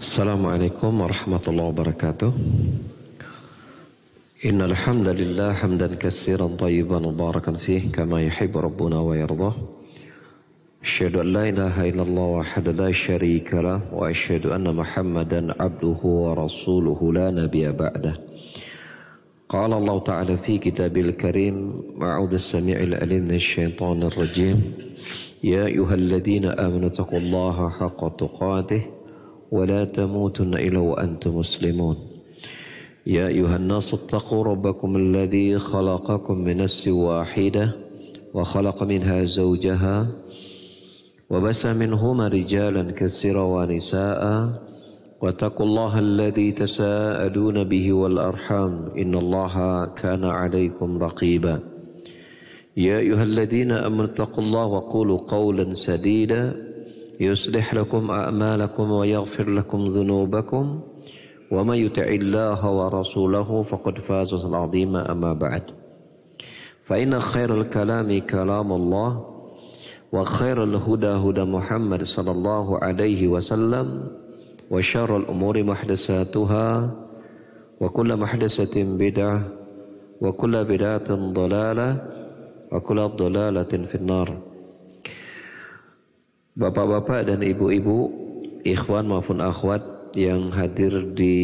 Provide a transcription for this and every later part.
السلام عليكم ورحمة الله وبركاته. إن الحمد لله حمدا كثيرا طيبا مباركا فيه كما يحب ربنا ويرضاه. أشهد أن لا إله إلا الله وحد لا شريك له وأشهد أن محمدا عبده ورسوله لا نبي بعده. قال الله تعالى في كتابه الكريم أعوذ السميع العليم من الشيطان الرجيم. يا أيها الذين آمنوا اتقوا الله حق تقاته. ولا تموتن إلا وأنتم مسلمون. يا أيها الناس اتقوا ربكم الذي خلقكم من نفس واحدة وخلق منها زوجها وبس منهما رجالا كثيرا ونساء واتقوا الله الذي تساءلون به والأرحام إن الله كان عليكم رقيبا. يا أيها الذين أمنوا اتقوا الله وقولوا قولا سديدا يصلح لكم أعمالكم ويغفر لكم ذنوبكم. ومن يطع الله ورسوله فقد فاز عظيما أما بعد. فإن خير الكلام كلام الله وخير الهدى هدى محمد صلى الله عليه وسلم وشر الأمور محدثاتها وكل محدثة بدعة وكل بدعة ضلالة وكل ضلالة في النار. Bapak-bapak dan ibu-ibu, ikhwan maupun akhwat yang hadir di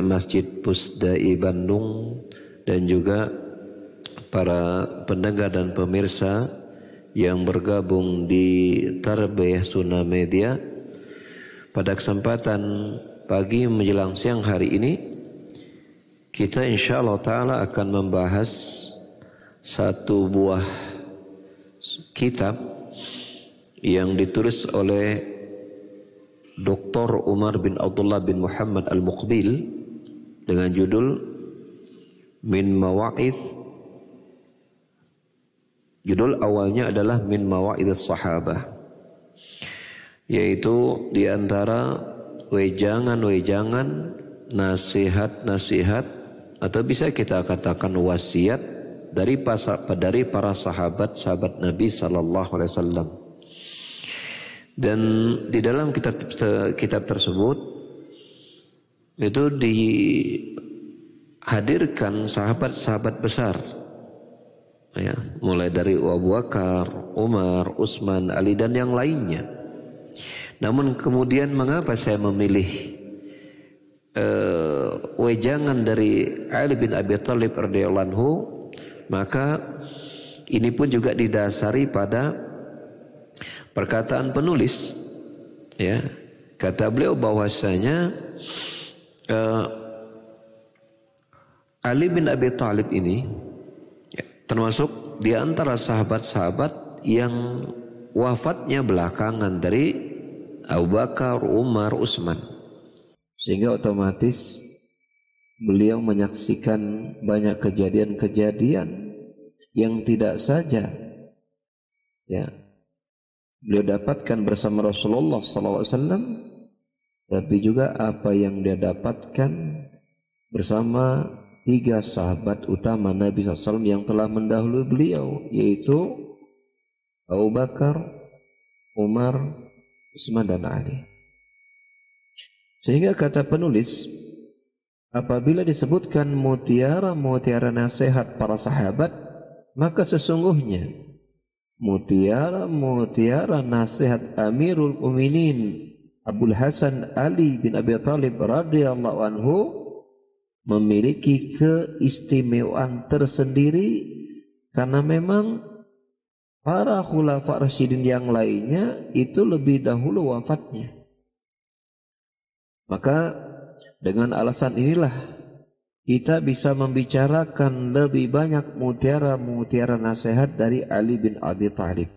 Masjid Pusdai Bandung dan juga para pendengar dan pemirsa yang bergabung di Tarbiyah Sunnah Media pada kesempatan pagi menjelang siang hari ini kita insya Allah Ta'ala akan membahas satu buah kitab yang ditulis oleh Dr. Umar bin Abdullah bin Muhammad Al-Muqbil dengan judul Min Mawa'idh Judul awalnya adalah Min Mawa'idh Sahabah yaitu di antara wejangan-wejangan nasihat-nasihat atau bisa kita katakan wasiat dari para sahabat-sahabat Nabi sallallahu alaihi wasallam. Dan di dalam kitab kitab tersebut itu dihadirkan sahabat-sahabat besar. Ya, mulai dari Abu Bakar, Umar, Utsman, Ali dan yang lainnya. Namun kemudian mengapa saya memilih uh, wejangan dari Ali bin Abi Thalib radhiyallahu? Maka ini pun juga didasari pada perkataan penulis ya kata beliau bahwasanya uh, Ali bin Abi Thalib ini ya, termasuk di antara sahabat-sahabat yang wafatnya belakangan dari Abu Bakar, Umar, Utsman. Sehingga otomatis beliau menyaksikan banyak kejadian-kejadian yang tidak saja ya beliau dapatkan bersama Rasulullah SAW tapi juga apa yang dia dapatkan bersama tiga sahabat utama Nabi SAW yang telah mendahului beliau yaitu Abu Bakar, Umar, Utsman dan Ali. Sehingga kata penulis apabila disebutkan mutiara-mutiara nasihat para sahabat maka sesungguhnya mutiara-mutiara nasihat Amirul Mukminin Abdul Hasan Ali bin Abi Thalib radhiyallahu anhu memiliki keistimewaan tersendiri karena memang para khulafa rasyidin yang lainnya itu lebih dahulu wafatnya. Maka dengan alasan inilah kita bisa membicarakan lebih banyak mutiara-mutiara nasihat dari Ali bin Abi Thalib.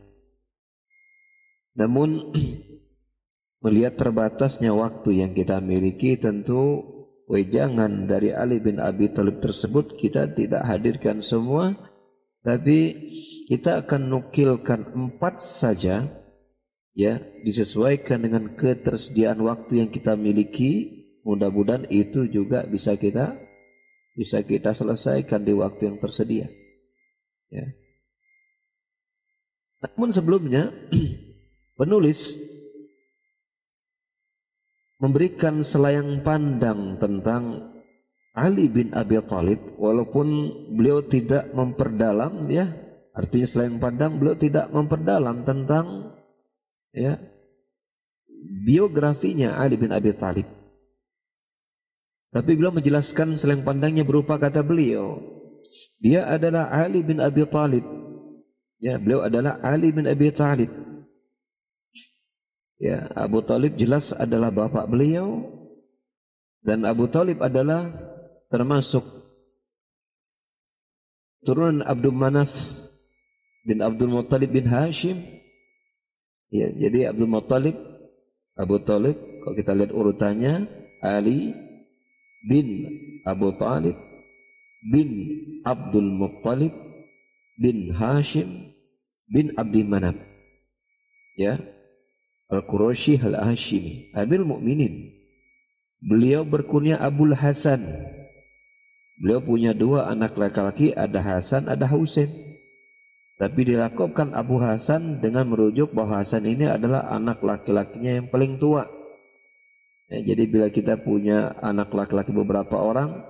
Namun melihat terbatasnya waktu yang kita miliki tentu wejangan dari Ali bin Abi Thalib tersebut kita tidak hadirkan semua tapi kita akan nukilkan empat saja ya disesuaikan dengan ketersediaan waktu yang kita miliki mudah-mudahan itu juga bisa kita bisa kita selesaikan di waktu yang tersedia. Ya. Namun sebelumnya penulis memberikan selayang pandang tentang Ali bin Abi Thalib walaupun beliau tidak memperdalam ya artinya selayang pandang beliau tidak memperdalam tentang ya biografinya Ali bin Abi Thalib tapi beliau menjelaskan selayang pandangnya berupa kata beliau dia adalah Ali bin Abi Thalib ya beliau adalah Ali bin Abi Thalib Ya, Abu Talib jelas adalah bapak beliau dan Abu Talib adalah termasuk turunan Abdul Manaf bin Abdul Muttalib bin Hashim. Ya, jadi Abdul Muttalib, Abu Talib, kalau kita lihat urutannya, Ali bin Abu Talib bin Abdul Muttalib bin Hashim bin Abdi Manaf. Ya, Al-Quraisy Al-Hashimi, Amir Mukminin. Beliau berkunyah Abul Hasan. Beliau punya dua anak laki-laki, ada Hasan, ada Husain. Tapi dilakukan Abu Hasan dengan merujuk bahwa Hasan ini adalah anak laki-lakinya yang paling tua. Ya, jadi bila kita punya anak laki-laki beberapa orang,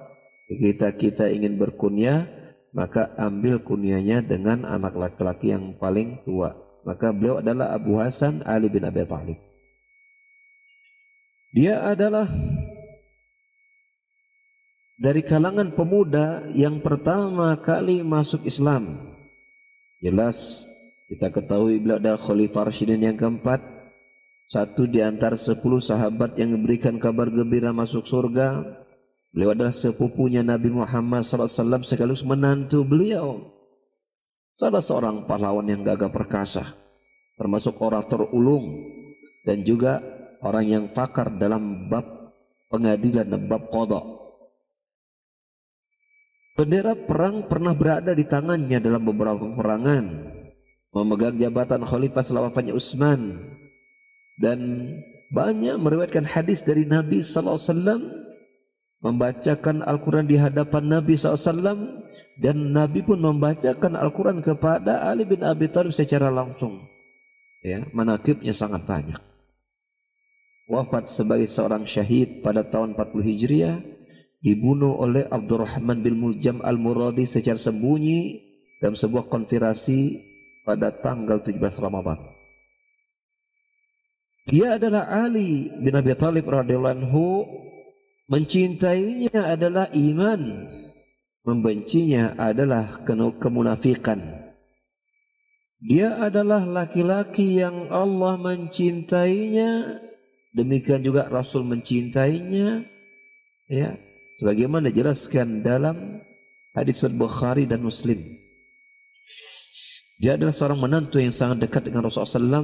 kita kita ingin berkunyah, maka ambil kunyahnya dengan anak laki-laki yang paling tua. Maka beliau adalah Abu Hasan Ali bin Abi Thalib. Dia adalah dari kalangan pemuda yang pertama kali masuk Islam. Jelas kita ketahui beliau adalah Khalifah Rasyidin yang keempat. Satu di antara sepuluh sahabat yang memberikan kabar gembira masuk surga. Beliau adalah sepupunya Nabi Muhammad SAW sekaligus menantu beliau. Salah seorang pahlawan yang gagah perkasa, termasuk orator ulung dan juga orang yang fakar dalam bab pengadilan dan bab kodok. Bendera perang pernah berada di tangannya dalam beberapa peperangan. Memegang jabatan khalifah selama wafatnya Utsman dan banyak meriwayatkan hadis dari Nabi sallallahu alaihi wasallam membacakan Al-Qur'an di hadapan Nabi sallallahu alaihi wasallam dan Nabi pun membacakan Al-Quran kepada Ali bin Abi Thalib secara langsung. Ya, manakibnya sangat banyak. Wafat sebagai seorang syahid pada tahun 40 Hijriah, dibunuh oleh Abdurrahman bin Muljam Al-Muradi secara sembunyi dalam sebuah konfirasi pada tanggal 17 Ramadan. Dia adalah Ali bin Abi Thalib radhiyallahu anhu mencintainya adalah iman membencinya adalah kemunafikan. Dia adalah laki-laki yang Allah mencintainya, demikian juga Rasul mencintainya. Ya, sebagaimana dijelaskan dalam hadis Bukhari dan Muslim. Dia adalah seorang menantu yang sangat dekat dengan Rasulullah SAW,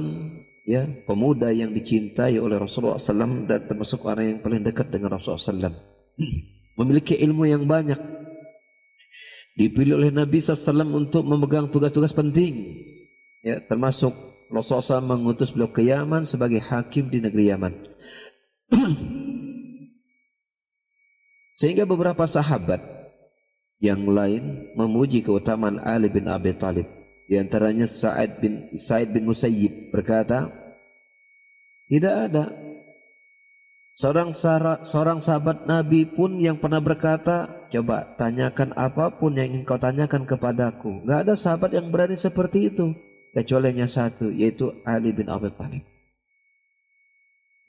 ya, pemuda yang dicintai oleh Rasulullah SAW dan termasuk orang yang paling dekat dengan Rasulullah SAW. Memiliki ilmu yang banyak, dipilih oleh Nabi SAW untuk memegang tugas-tugas penting. Ya, termasuk Rasulullah SAW mengutus beliau ke Yaman sebagai hakim di negeri Yaman. Sehingga beberapa sahabat yang lain memuji keutamaan Ali bin Abi Thalib. Di antaranya Sa'id bin Sa'id bin Musayyib berkata, tidak ada Seorang seorang sahabat Nabi pun yang pernah berkata, coba tanyakan apa pun yang ingin kau tanyakan kepadaku. Gak ada sahabat yang berani seperti itu. Kecuali hanya satu, yaitu Ali bin Abi Thalib.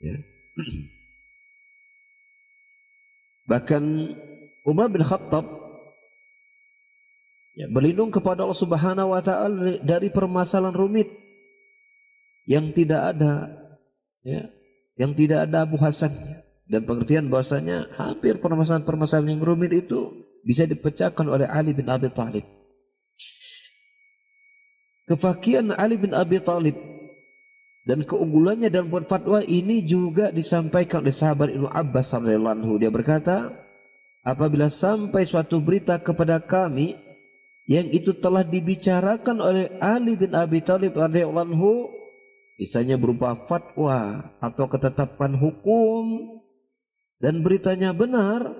Ya. Bahkan Umar bin Khattab ya, berlindung kepada Allah Subhanahu wa taala dari permasalahan rumit yang tidak ada ya yang tidak ada Abu Hasannya dan pengertian bahwasanya hampir permasalahan-permasalahan yang rumit itu bisa dipecahkan oleh Ali bin Abi Thalib. Kefakian Ali bin Abi Thalib dan keunggulannya dalam buat fatwa ini juga disampaikan oleh sahabat Ibnu Abbas radhiyallahu anhu. Dia berkata, apabila sampai suatu berita kepada kami yang itu telah dibicarakan oleh Ali bin Abi Thalib radhiyallahu Misalnya berupa fatwa atau ketetapan hukum dan beritanya benar,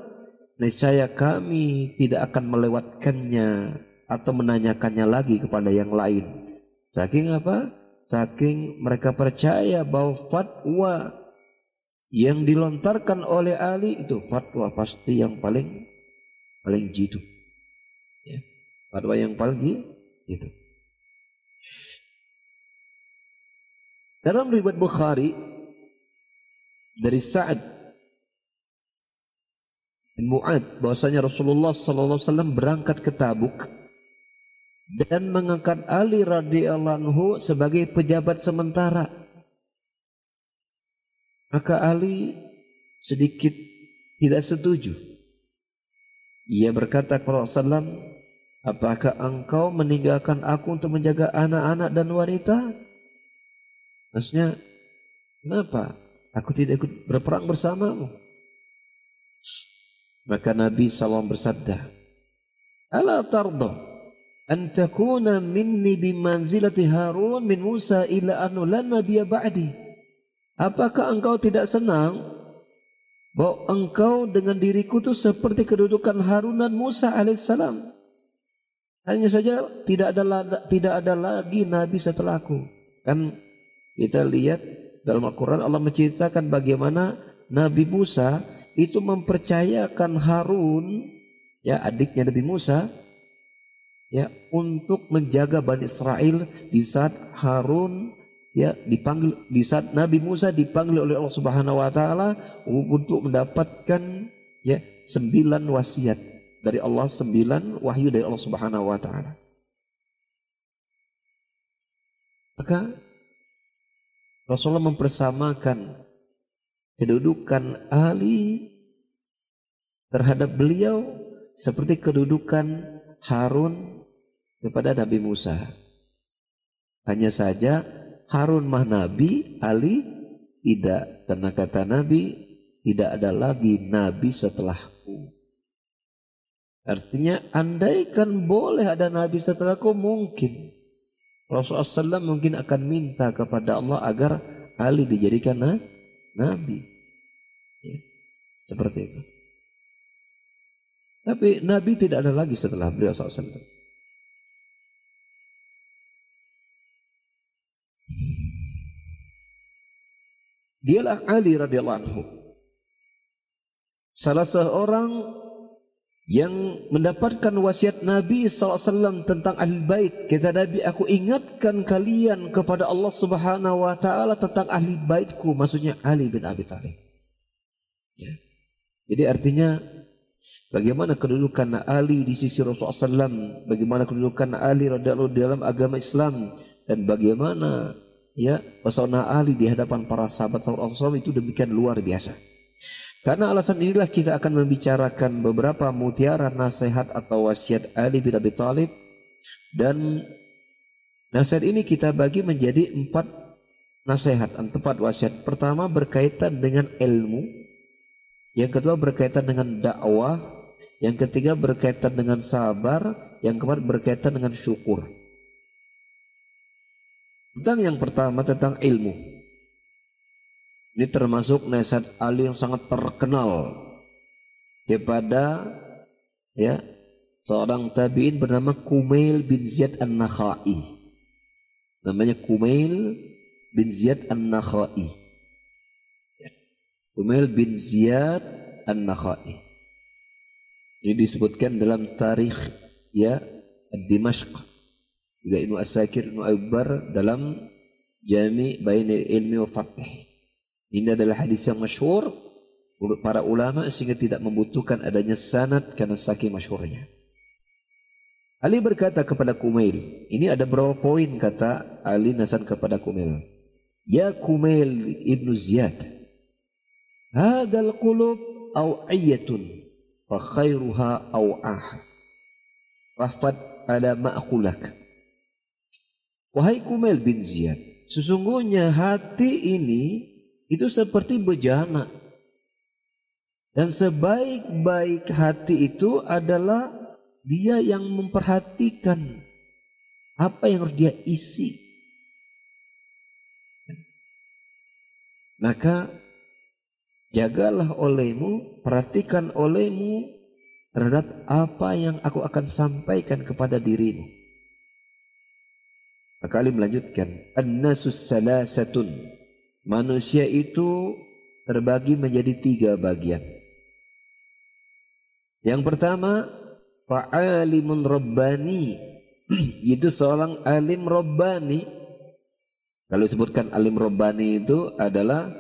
niscaya kami tidak akan melewatkannya atau menanyakannya lagi kepada yang lain. Saking apa? Saking mereka percaya bahwa fatwa yang dilontarkan oleh Ali itu fatwa pasti yang paling paling jitu. Fatwa yang paling jitu. Dalam riwayat Bukhari dari Sa'ad bin Mu'ad bahwasanya Rasulullah sallallahu alaihi wasallam berangkat ke Tabuk dan mengangkat Ali radhiyallahu anhu sebagai pejabat sementara maka Ali sedikit tidak setuju. Ia berkata kepada Rasulullah, apakah engkau meninggalkan aku untuk menjaga anak-anak dan wanita? Maksudnya, kenapa? Aku tidak ikut berperang bersamamu. Maka Nabi SAW bersabda, Ala tarda an takuna minni bimanzilati Harun min Musa ila anu la nabiya ba'di. Apakah engkau tidak senang bahwa engkau dengan diriku itu seperti kedudukan Harun dan Musa alaihissalam? Hanya saja tidak ada tidak ada lagi nabi setelahku. Kan kita lihat dalam Al-Qur'an Allah menceritakan bagaimana Nabi Musa itu mempercayakan Harun ya adiknya Nabi Musa ya untuk menjaga Bani Israel di saat Harun ya dipanggil di saat Nabi Musa dipanggil oleh Allah Subhanahu wa taala untuk mendapatkan ya sembilan wasiat dari Allah sembilan wahyu dari Allah Subhanahu wa taala. Maka Rasulullah mempersamakan kedudukan Ali terhadap beliau seperti kedudukan Harun kepada Nabi Musa. Hanya saja Harun mah Nabi, Ali tidak. Karena kata Nabi, tidak ada lagi Nabi setelahku. Artinya andaikan boleh ada Nabi setelahku mungkin. Rasulullah SAW mungkin akan minta kepada Allah agar Ali dijadikan Nabi. Ya, seperti itu. Tapi Nabi tidak ada lagi setelah beliau SAW. Dialah Ali radhiyallahu anhu. Salah seorang yang mendapatkan wasiat Nabi SAW tentang ahli bait. Kata Nabi, aku ingatkan kalian kepada Allah Subhanahu Wa Taala tentang ahli baitku. Maksudnya Ali bin Abi Thalib. Ya. Jadi artinya bagaimana kedudukan Ali di sisi Rasulullah SAW, bagaimana kedudukan Ali radhiyallahu dalam agama Islam dan bagaimana ya pesona Ali di hadapan para sahabat sahabat Rasulullah itu demikian luar biasa. Karena alasan inilah kita akan membicarakan beberapa mutiara nasihat atau wasiat Ali bin Abi Thalib dan nasihat ini kita bagi menjadi empat nasihat, empat wasiat. Pertama berkaitan dengan ilmu, yang kedua berkaitan dengan dakwah, yang ketiga berkaitan dengan sabar, yang keempat berkaitan dengan syukur. Tentang yang pertama tentang ilmu. Ini termasuk nasihat Ali yang sangat terkenal kepada ya seorang tabi'in bernama Kumail bin Ziyad An-Nakhai. Namanya Kumail bin Ziyad An-Nakhai. Ya. Kumail bin Ziyad An-Nakhai. Ini disebutkan dalam tarikh ya Dimashq juga Ibnu Asakir Ibnu Abar dalam Jami Bainil Ilmi wa. Ini adalah hadis yang masyhur para ulama sehingga tidak membutuhkan adanya sanad karena saking masyhurnya. Ali berkata kepada Kumail, ini ada berapa poin kata Ali nasan kepada Kumail. Ya Kumail ibnu Ziyad, hadal qulub au ayyatun fa khairuha au ah. Wafat ala ma'kulak. Wahai Kumel bin Ziyad, sesungguhnya hati ini itu seperti bejana. Dan sebaik-baik hati itu adalah dia yang memperhatikan apa yang harus dia isi. Maka jagalah olehmu, perhatikan olehmu terhadap apa yang aku akan sampaikan kepada dirimu. Maka Ali melanjutkan, An-nasus salasatun. Manusia itu terbagi menjadi tiga bagian. Yang pertama, fa'alimun rabbani. itu seorang alim rabbani. Kalau disebutkan alim rabbani itu adalah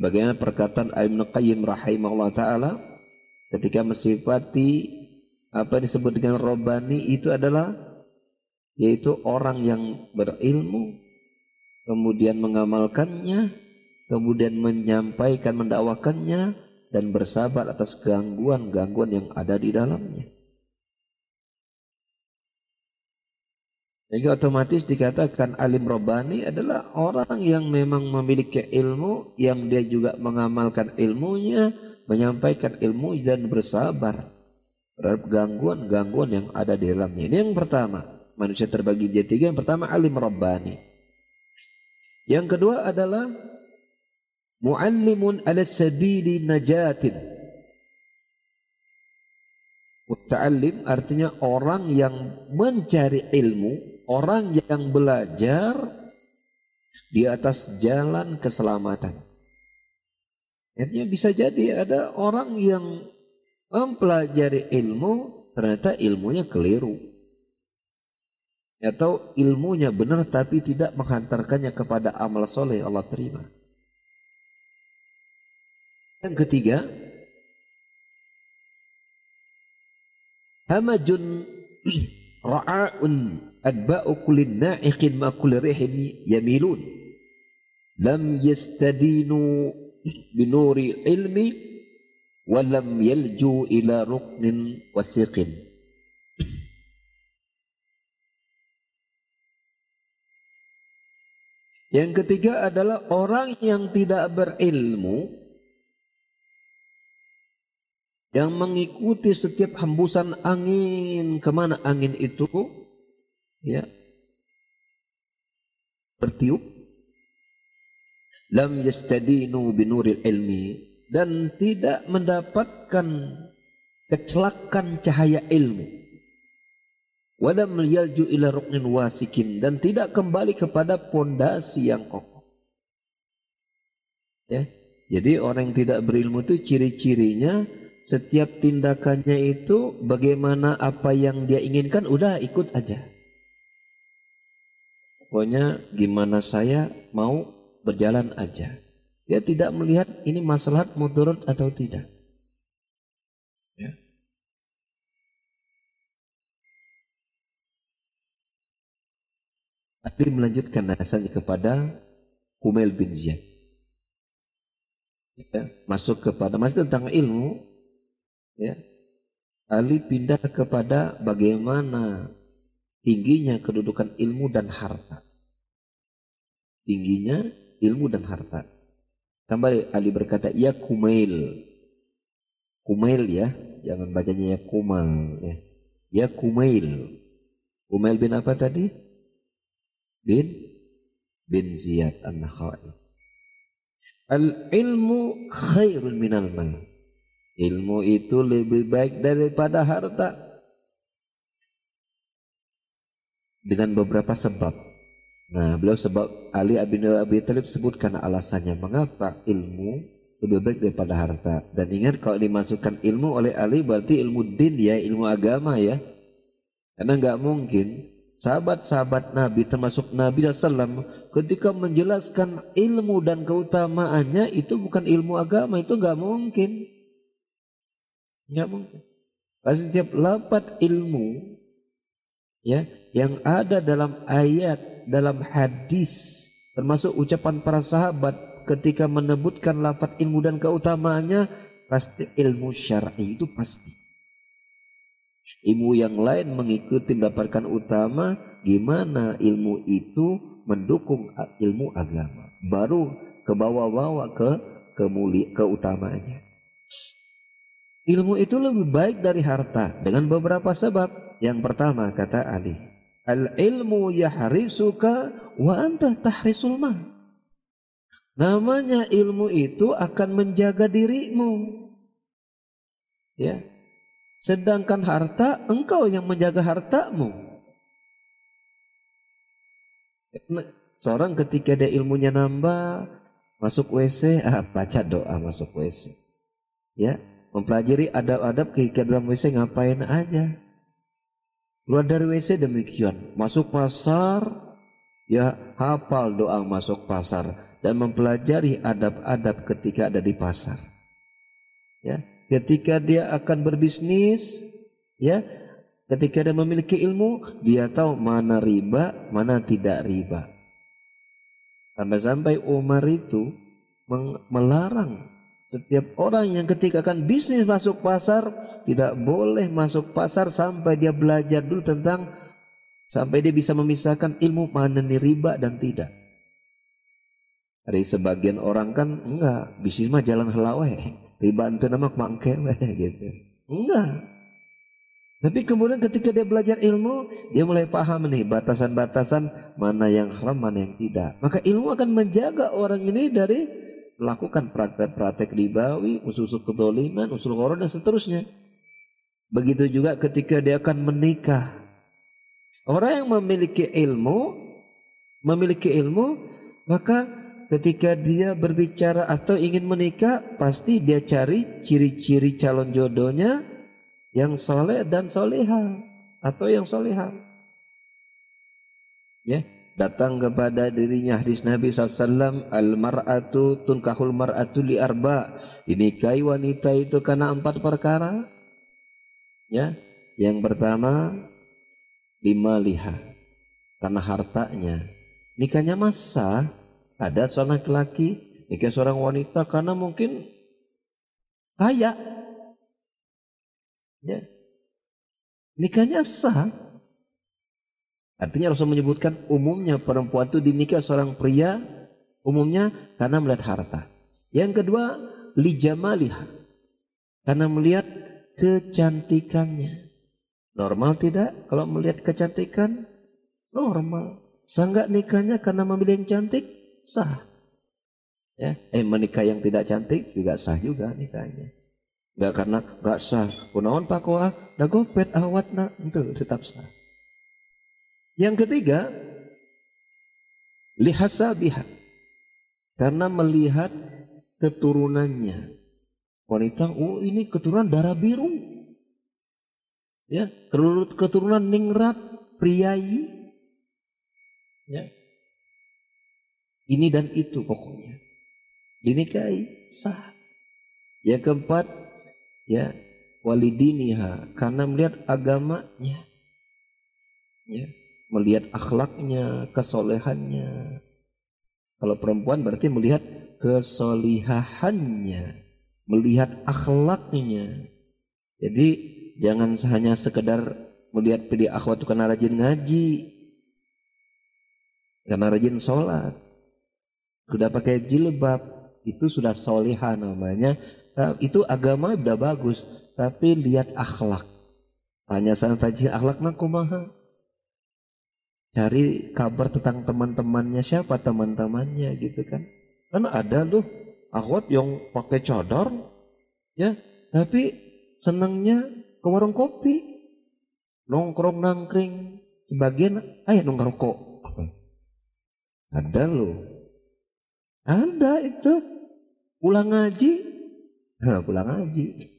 bagaimana perkataan Ibnu Qayyim rahimahullah taala ketika mensifati apa disebut dengan rabbani itu adalah yaitu orang yang berilmu kemudian mengamalkannya kemudian menyampaikan mendakwakannya dan bersabar atas gangguan-gangguan yang ada di dalamnya. Sehingga otomatis dikatakan alim robani adalah orang yang memang memiliki ilmu, yang dia juga mengamalkan ilmunya, menyampaikan ilmu dan bersabar terhadap gangguan-gangguan yang ada di dalamnya. Ini yang pertama. Manusia terbagi menjadi tiga. Yang pertama alim robani. Yang kedua adalah muallimun ala sabili najatin. Muta'allim artinya orang yang mencari ilmu, orang yang belajar di atas jalan keselamatan. Artinya bisa jadi ada orang yang mempelajari ilmu, ternyata ilmunya keliru. Atau ilmunya benar tapi tidak menghantarkannya kepada amal soleh Allah terima. Yang ketiga, hamajun ra'aun adba'u kullin na'iqin ma kulli rihin yamilun lam yastadinu binuri ilmi wa lam yalju ila ruknin wasiqin Yang ketiga adalah orang yang tidak berilmu yang mengikuti setiap hembusan angin ke mana angin itu ya bertiup. Lam yastadinu binuril ilmi dan tidak mendapatkan kecelakan cahaya ilmu walam yalju ila ruknin wasikin dan tidak kembali kepada pondasi yang kokoh ya jadi orang yang tidak berilmu itu ciri-cirinya setiap tindakannya itu bagaimana apa yang dia inginkan udah ikut aja. Pokoknya gimana saya mau berjalan aja. Dia tidak melihat ini masalah mudarat atau tidak. Ya. Ali melanjutkan dasarnya kepada Kumail bin Ziyad. Ya, masuk kepada masih tentang ilmu ya Ali pindah kepada bagaimana tingginya kedudukan ilmu dan harta. Tingginya ilmu dan harta. Kembali Ali berkata, ya kumail. Kumail ya, jangan bacanya ya kumal ya. Ya kumail. Kumail bin apa tadi? Bin bin Ziyad an-Nakhai. Al-ilmu khairun minal mal. Ilmu itu lebih baik daripada harta. Dengan beberapa sebab. Nah, beliau sebab Ali bin Abi Thalib sebutkan alasannya mengapa ilmu lebih baik daripada harta. Dan ingat kalau dimasukkan ilmu oleh Ali berarti ilmu din ya, ilmu agama ya. Karena nggak mungkin sahabat-sahabat Nabi termasuk Nabi SAW ketika menjelaskan ilmu dan keutamaannya itu bukan ilmu agama itu nggak mungkin. Enggak mungkin. Pasti setiap lapat ilmu ya yang ada dalam ayat, dalam hadis, termasuk ucapan para sahabat ketika menyebutkan lafaz ilmu dan keutamaannya pasti ilmu syar'i itu pasti. Ilmu yang lain mengikuti mendapatkan utama gimana ilmu itu mendukung ilmu agama. Baru ke bawah-bawah ke kemuli keutamaannya. Ilmu itu lebih baik dari harta dengan beberapa sebab. Yang pertama kata Ali, al ilmu yahrisuka wa anta tahrisul mal. Namanya ilmu itu akan menjaga dirimu. Ya. Sedangkan harta engkau yang menjaga hartamu. Seorang ketika dia ilmunya nambah, Masuk WC, ah, baca doa masuk WC. Ya, mempelajari adab-adab ketika dalam WC ngapain aja. Keluar dari WC demikian. Masuk pasar, ya hafal doa masuk pasar dan mempelajari adab-adab ketika ada di pasar. Ya, ketika dia akan berbisnis, ya, ketika dia memiliki ilmu, dia tahu mana riba, mana tidak riba. Sampai-sampai Umar itu melarang setiap orang yang ketika akan bisnis masuk pasar tidak boleh masuk pasar sampai dia belajar dulu tentang sampai dia bisa memisahkan ilmu mana nih riba dan tidak. Dari sebagian orang kan enggak, bisnis mah jalan helawe, riba itu nama mangke gitu. Enggak. Tapi kemudian ketika dia belajar ilmu, dia mulai paham nih batasan-batasan mana yang haram, mana yang tidak. Maka ilmu akan menjaga orang ini dari melakukan praktek-praktek ribawi, usul-usul kedoliman, usul koron dan seterusnya. Begitu juga ketika dia akan menikah. Orang yang memiliki ilmu, memiliki ilmu, maka ketika dia berbicara atau ingin menikah, pasti dia cari ciri-ciri calon jodohnya yang soleh dan soleha atau yang soleha. Ya, datang kepada dirinya hadis Nabi SAW al mar'atu tunkahul mar'atu li arba. Dinikahi wanita itu karena empat perkara. Ya yang pertama lima liha karena hartanya. Nikahnya masa ada seorang laki nikah seorang wanita karena mungkin kaya Ya. Nikahnya sah. Artinya Rasul menyebutkan umumnya perempuan itu dinikah seorang pria umumnya karena melihat harta. Yang kedua, lijamaliha. Karena melihat kecantikannya. Normal tidak kalau melihat kecantikan? Normal. Sah nggak nikahnya karena memilih yang cantik? Sah. Ya, eh menikah yang tidak cantik juga sah juga nikahnya. Enggak karena enggak sah. Kunaon Pak Koa, da gopet awatna itu tetap sah. Yang ketiga, lihasabiha. Karena melihat keturunannya. Wanita, oh ini keturunan darah biru. Ya, keturunan ningrat, priai. Ya. Ini dan itu pokoknya. Dinikahi sah. Yang keempat, ya walidiniha karena melihat agamanya ya melihat akhlaknya kesolehannya kalau perempuan berarti melihat kesolihahannya melihat akhlaknya jadi jangan hanya sekedar melihat pilih akhwat karena rajin ngaji karena rajin sholat sudah pakai jilbab itu sudah solihah namanya Nah, itu agama udah bagus, tapi lihat akhlak. Tanya sana taji akhlak nak kumaha. Cari kabar tentang teman-temannya siapa teman-temannya gitu kan. Karena ada loh akhwat yang pakai cadar ya, tapi senangnya ke warung kopi. Nongkrong nangkring sebagian ayo nongkrong Ada loh. Ada itu. Pulang ngaji Nah, pulang ngaji.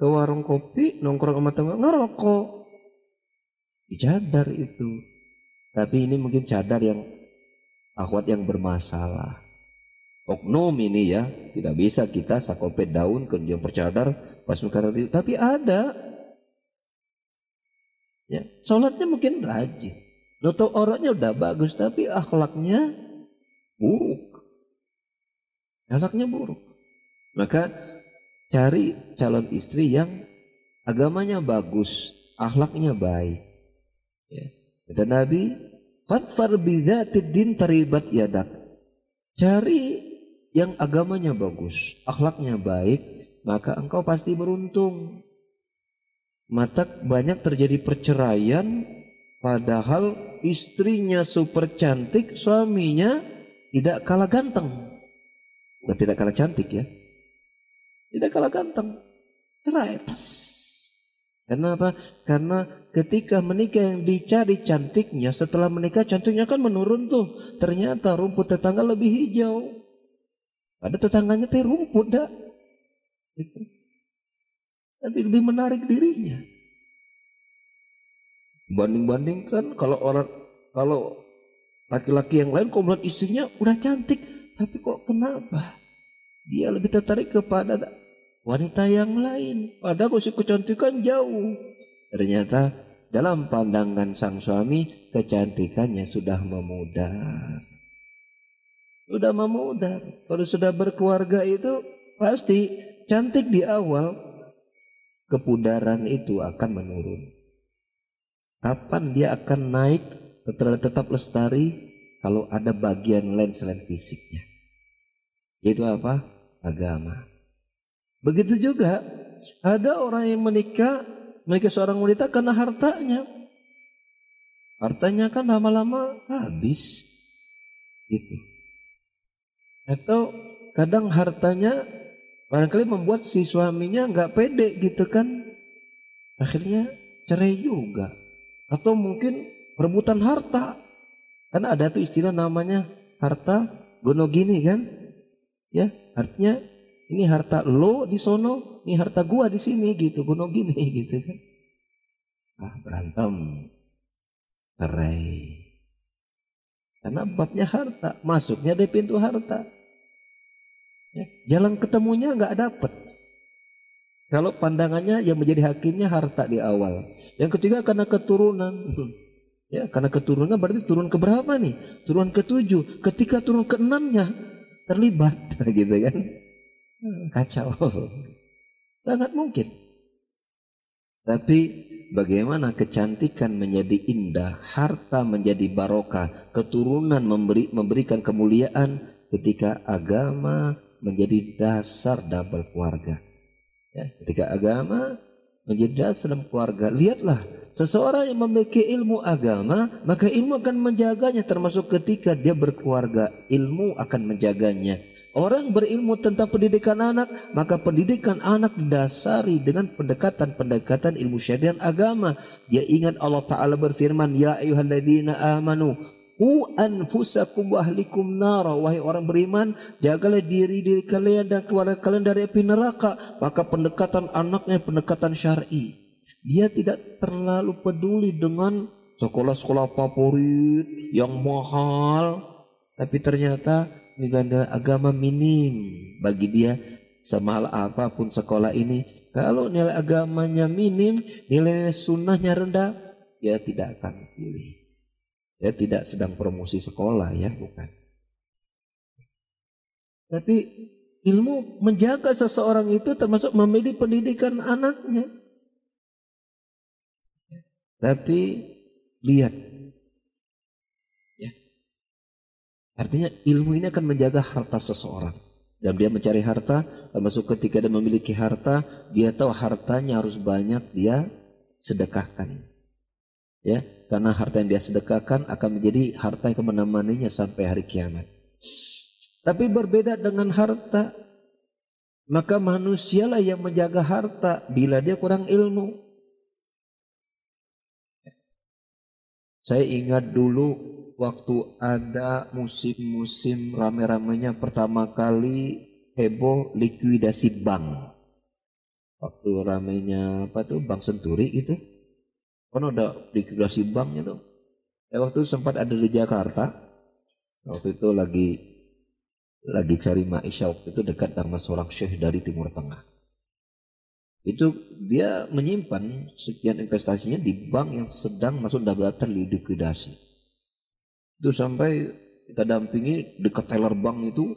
Ke warung kopi, nongkrong sama teman, ngerokok. Cadar itu. Tapi ini mungkin cadar yang akhwat yang bermasalah. Oknum ini ya, tidak bisa kita sakopet daun kemudian bercadar pas itu. Tapi ada. Ya, sholatnya mungkin rajin. Noto orangnya udah bagus, tapi akhlaknya buruk. Akhlaknya buruk. Maka cari calon istri yang agamanya bagus, akhlaknya baik. Ya. Kata Nabi, "Fatfar bidzatid din taribat yadak." Cari yang agamanya bagus, akhlaknya baik, maka engkau pasti beruntung. Mata banyak terjadi perceraian padahal istrinya super cantik, suaminya tidak kalah ganteng. Nah, tidak kalah cantik ya. Tidak kalah ganteng. Cerai. Tas. Karena apa? Karena ketika menikah yang dicari cantiknya, setelah menikah cantiknya kan menurun tuh. Ternyata rumput tetangga lebih hijau. Ada tetangganya teh rumput dah. Gitu. Lebih menarik dirinya. Banding-bandingkan kalau orang kalau laki-laki yang lain kok melihat istrinya udah cantik, tapi kok kenapa? Dia lebih tertarik kepada wanita yang lain. Padahal si kecantikan jauh. Ternyata dalam pandangan sang suami kecantikannya sudah memudar. Sudah memudar. Kalau sudah berkeluarga itu pasti cantik di awal. Kepudaran itu akan menurun. Kapan dia akan naik tetap lestari kalau ada bagian lain selain fisiknya. Yaitu apa? Agama. Begitu juga ada orang yang menikah menikah seorang wanita karena hartanya. Hartanya kan lama-lama habis. Gitu. Atau kadang hartanya barangkali membuat si suaminya nggak pede gitu kan. Akhirnya cerai juga. Atau mungkin perebutan harta. Karena ada tuh istilah namanya harta gono gini kan. Ya, artinya ini harta lo di sono, ini harta gua di sini gitu, gono gini gitu kan. Ah, berantem. Cerai. Karena babnya harta, masuknya dari pintu harta. Ya, jalan ketemunya nggak dapet. Kalau pandangannya yang menjadi hakimnya harta di awal. Yang ketiga karena keturunan. Ya, karena keturunan berarti turun ke berapa nih? Turun ke tujuh. Ketika turun ke enamnya terlibat, gitu kan? Kacau. Sangat mungkin. Tapi bagaimana kecantikan menjadi indah, harta menjadi barokah, keturunan memberi, memberikan kemuliaan ketika agama menjadi dasar dalam keluarga. Ya, ketika agama menjadi dasar dalam keluarga, lihatlah Seseorang yang memiliki ilmu agama, maka ilmu akan menjaganya termasuk ketika dia berkeluarga, ilmu akan menjaganya. Orang berilmu tentang pendidikan anak, maka pendidikan anak didasari dengan pendekatan-pendekatan ilmu syariat agama. Dia ingat Allah Ta'ala berfirman, Ya ayuhalladzina amanu, Ku anfusakum wa ahlikum nara. Wahai orang beriman, jagalah diri diri kalian dan keluarga kalian dari api neraka. Maka pendekatan anaknya pendekatan syar'i. Dia tidak terlalu peduli dengan sekolah-sekolah favorit yang mahal. Tapi ternyata nilai agama minim bagi dia. Semahal apa pun sekolah ini. Kalau nilai agamanya minim, nilai sunnahnya rendah, dia tidak akan pilih. Saya tidak sedang promosi sekolah ya, bukan. Tapi ilmu menjaga seseorang itu termasuk memilih pendidikan anaknya. Tapi lihat. Ya. Artinya ilmu ini akan menjaga harta seseorang. Dan dia mencari harta, termasuk ketika dia memiliki harta, dia tahu hartanya harus banyak dia sedekahkan. Ya, karena harta yang dia sedekahkan akan menjadi harta yang menemaninya sampai hari kiamat. Tapi berbeda dengan harta, maka manusialah yang menjaga harta bila dia kurang ilmu. Saya ingat dulu waktu ada musim-musim rame-ramenya pertama kali heboh likuidasi bank. Waktu ramenya apa tuh Bank Senturi itu. Kan ada likuidasi banknya tuh. Ya, waktu sempat ada di Jakarta. Waktu itu lagi lagi cari Maisha waktu itu dekat dengan seorang syekh dari Timur Tengah itu dia menyimpan sekian investasinya di bank yang sedang masuk daftar likuidasi. Itu sampai kita dampingi dekat teller bank itu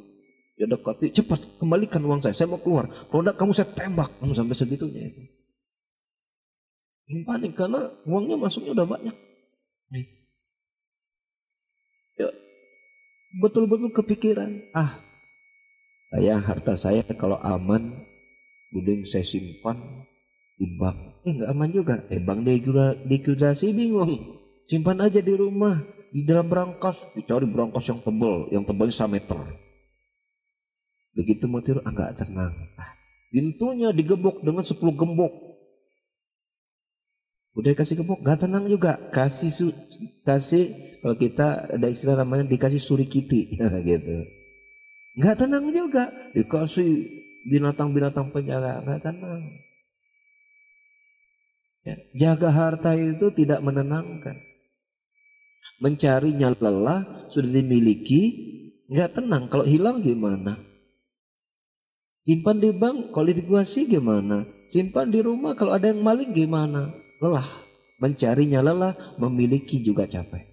dia dekati cepat kembalikan uang saya saya mau keluar kalau tidak kamu saya tembak kamu sampai segitunya itu panik karena uangnya masuknya udah banyak ya, betul-betul kepikiran ah saya harta saya kalau aman Gudeng saya simpan di bank. Eh nggak aman juga. Eh bank likuidasi bingung. Simpan aja di rumah. Di dalam berangkas. Dicari berangkas yang tebal. Yang tebalnya 1 meter. Begitu mau tidur, ah nggak tenang. Ah, pintunya digebok dengan 10 gembok. Udah kasih gembok, nggak tenang juga. Kasih su, kasih kalau kita ada istilah namanya dikasih surikiti gitu. Nggak tenang juga. Dikasih binatang-binatang penjaga. Nggak tenang. Ya, jaga harta itu tidak menenangkan. Mencarinya lelah, sudah dimiliki, nggak tenang. Kalau hilang gimana? Simpan di bank, kalau dikuasai gimana? Simpan di rumah, kalau ada yang maling gimana? Lelah. Mencarinya lelah, memiliki juga capek.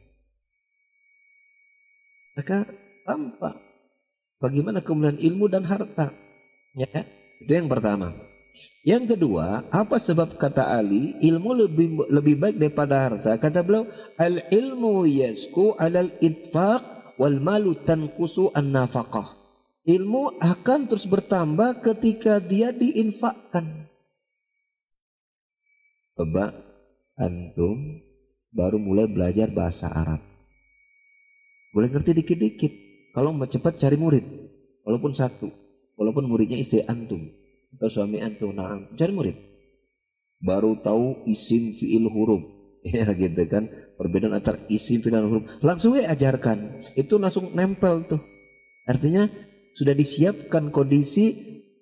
Maka tampak bagaimana kemuliaan ilmu dan harta. Ya, itu yang pertama. Yang kedua, apa sebab kata Ali ilmu lebih lebih baik daripada harta? Kata beliau, al ilmu yasku alal itfaq wal malu tankusu an nafaqah. Ilmu akan terus bertambah ketika dia diinfakkan. Coba antum baru mulai belajar bahasa Arab. Boleh ngerti dikit-dikit. Kalau mau cepat cari murid, walaupun satu, walaupun muridnya istri antum atau suami antum. Nah cari murid. Baru tahu isim fiil huruf. Ya gitu kan? Perbedaan antara isim fiil huruf. Langsung ya ajarkan. Itu langsung nempel tuh. Artinya sudah disiapkan kondisi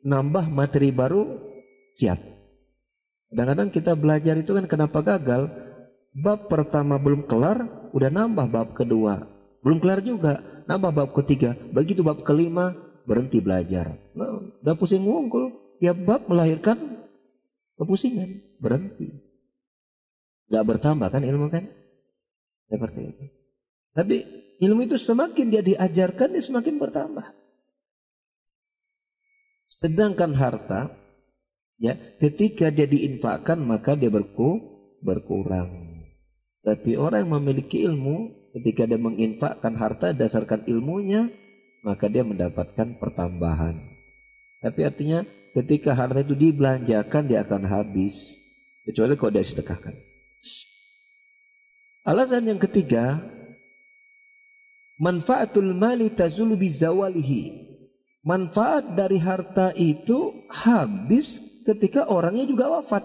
nambah materi baru siap kadang-kadang kita belajar itu kan kenapa gagal bab pertama belum kelar udah nambah bab kedua belum kelar juga nambah bab ketiga begitu bab kelima berhenti belajar nah, udah pusing ngungkul tiap bab melahirkan kepusingan, berhenti. Gak bertambah kan ilmu kan? Seperti itu. Tapi ilmu itu semakin dia diajarkan, dia semakin bertambah. Sedangkan harta, ya ketika dia diinfakkan maka dia berku, berkurang. Tapi orang yang memiliki ilmu, ketika dia menginfakkan harta dasarkan ilmunya, maka dia mendapatkan pertambahan. Tapi artinya ketika harta itu dibelanjakan dia akan habis kecuali kalau dia sedekahkan. Alasan yang ketiga, manfaatul mali tazulu bizawalihi. Manfaat dari harta itu habis ketika orangnya juga wafat.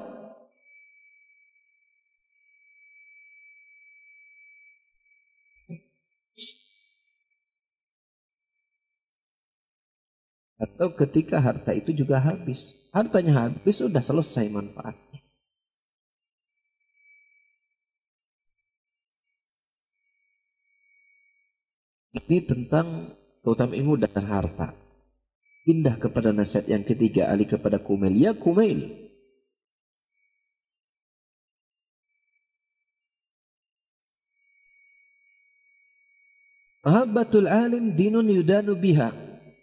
Atau ketika harta itu juga habis. Hartanya habis, sudah selesai manfaatnya. Ini tentang keutamaan ilmu dan harta. Pindah kepada nasihat yang ketiga, alih kepada kumail. Ya kumail. Mahabbatul alim dinun yudanu biha.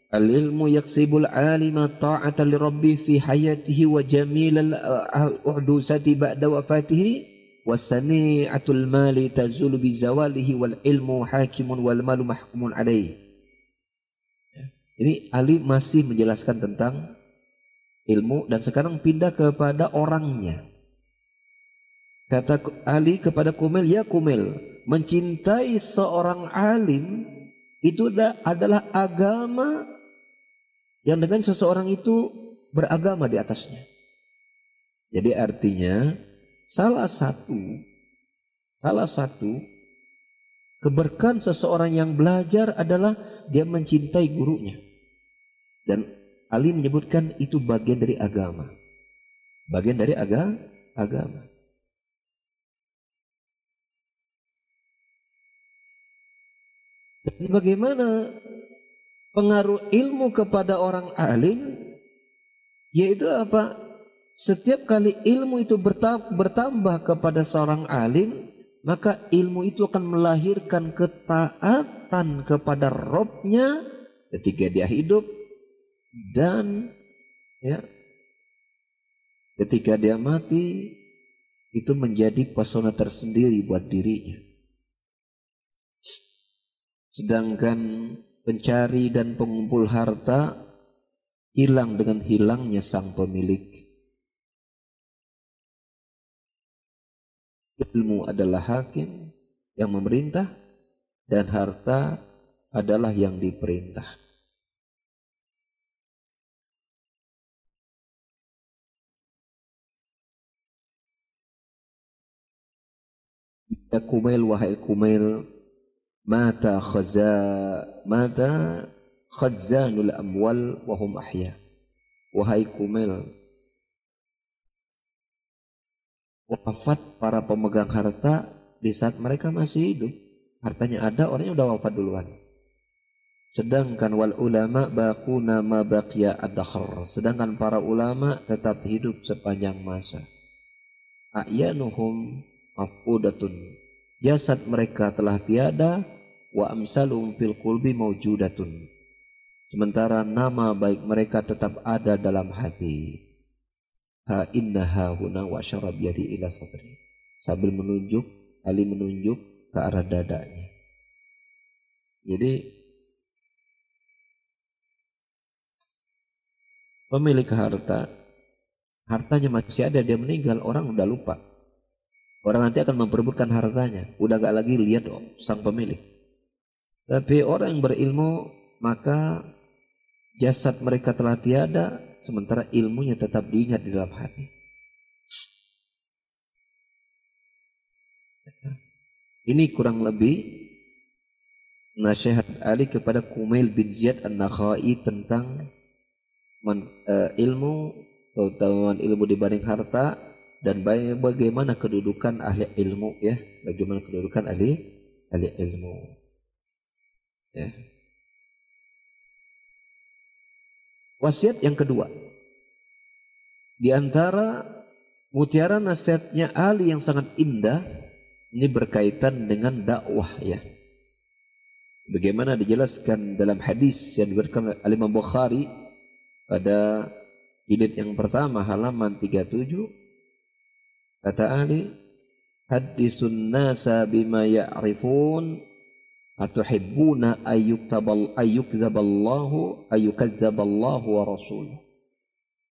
Al-ilmu yaksibul alima ta'ata li rabbi fi hayatihi wa jamil al-uhdusati ba'da wafatihi wa sani'atul mali tazulu bi zawalihi wal ilmu hakimun wal malu mahkumun alaih. Ini Ali masih menjelaskan tentang ilmu dan sekarang pindah kepada orangnya. Kata Ali kepada Kumel, ya Kumel, mencintai seorang alim itu adalah agama yang dengan seseorang itu beragama di atasnya. Jadi artinya salah satu salah satu keberkahan seseorang yang belajar adalah dia mencintai gurunya. Dan Ali menyebutkan itu bagian dari agama. Bagian dari aga, agama. Dan bagaimana pengaruh ilmu kepada orang alim yaitu apa? Setiap kali ilmu itu bertambah kepada seorang alim, maka ilmu itu akan melahirkan ketaatan kepada Robnya ketika dia hidup dan ya ketika dia mati itu menjadi pesona tersendiri buat dirinya. Sedangkan pencari dan pengumpul harta hilang dengan hilangnya sang pemilik. Ilmu adalah hakim yang memerintah dan harta adalah yang diperintah. Ya Kumail wahai Kumail mata khaza mata khazanul amwal wa hum ahya. Wahai kumel, wafat para pemegang harta di saat mereka masih hidup. Hartanya ada, orangnya udah wafat duluan. Sedangkan wal ulama baquna ma baqiya ad Sedangkan para ulama tetap hidup sepanjang masa. A'yanuhum afqudatun. Jasad mereka telah tiada wa amsalum fil qulbi maujudatun. Sementara nama baik mereka tetap ada dalam hati. Ha innaha huna wa syarab yadi ila sadri. Sambil menunjuk, Ali menunjuk ke arah dadanya. Jadi pemilik harta hartanya masih ada dia meninggal orang udah lupa orang nanti akan memperebutkan hartanya. Udah gak lagi lihat oh, sang pemilik. Tapi orang yang berilmu maka jasad mereka telah tiada sementara ilmunya tetap diingat di dalam hati. Ini kurang lebih nasihat Ali kepada Kumail bin Ziyad An-Nakhai tentang men, uh, ilmu keutamaan ilmu dibanding harta dan bagaimana kedudukan ahli ilmu ya? Bagaimana kedudukan ahli ahli ilmu. Ya. Wasiat yang kedua. Di antara mutiara nasihatnya Ali yang sangat indah ini berkaitan dengan dakwah ya. Bagaimana dijelaskan dalam hadis yang diberikan oleh Imam Bukhari pada jilid yang pertama halaman 37 kata Ali hadisun nasa bima ya'rifun atuhibbuna ayyuktabal ayyukzaballahu ayyukazzaballahu wa rasul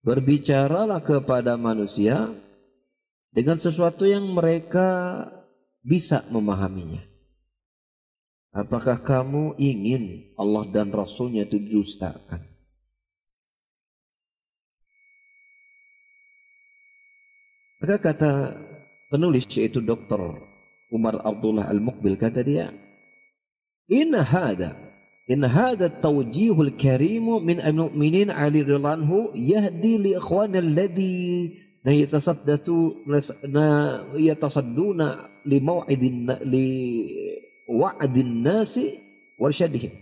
berbicaralah kepada manusia dengan sesuatu yang mereka bisa memahaminya. Apakah kamu ingin Allah dan Rasulnya itu didustakan Maka kata penulis yaitu Dr. Umar Abdullah Al-Muqbil kata dia, "Inna hada in hada tawjihul karimu min al-mu'minin Ali radhiyallahu yahdi li ikhwana alladhi na yatasaddatu na yatasadduna li maw'idin li wa'din nasi warshadihim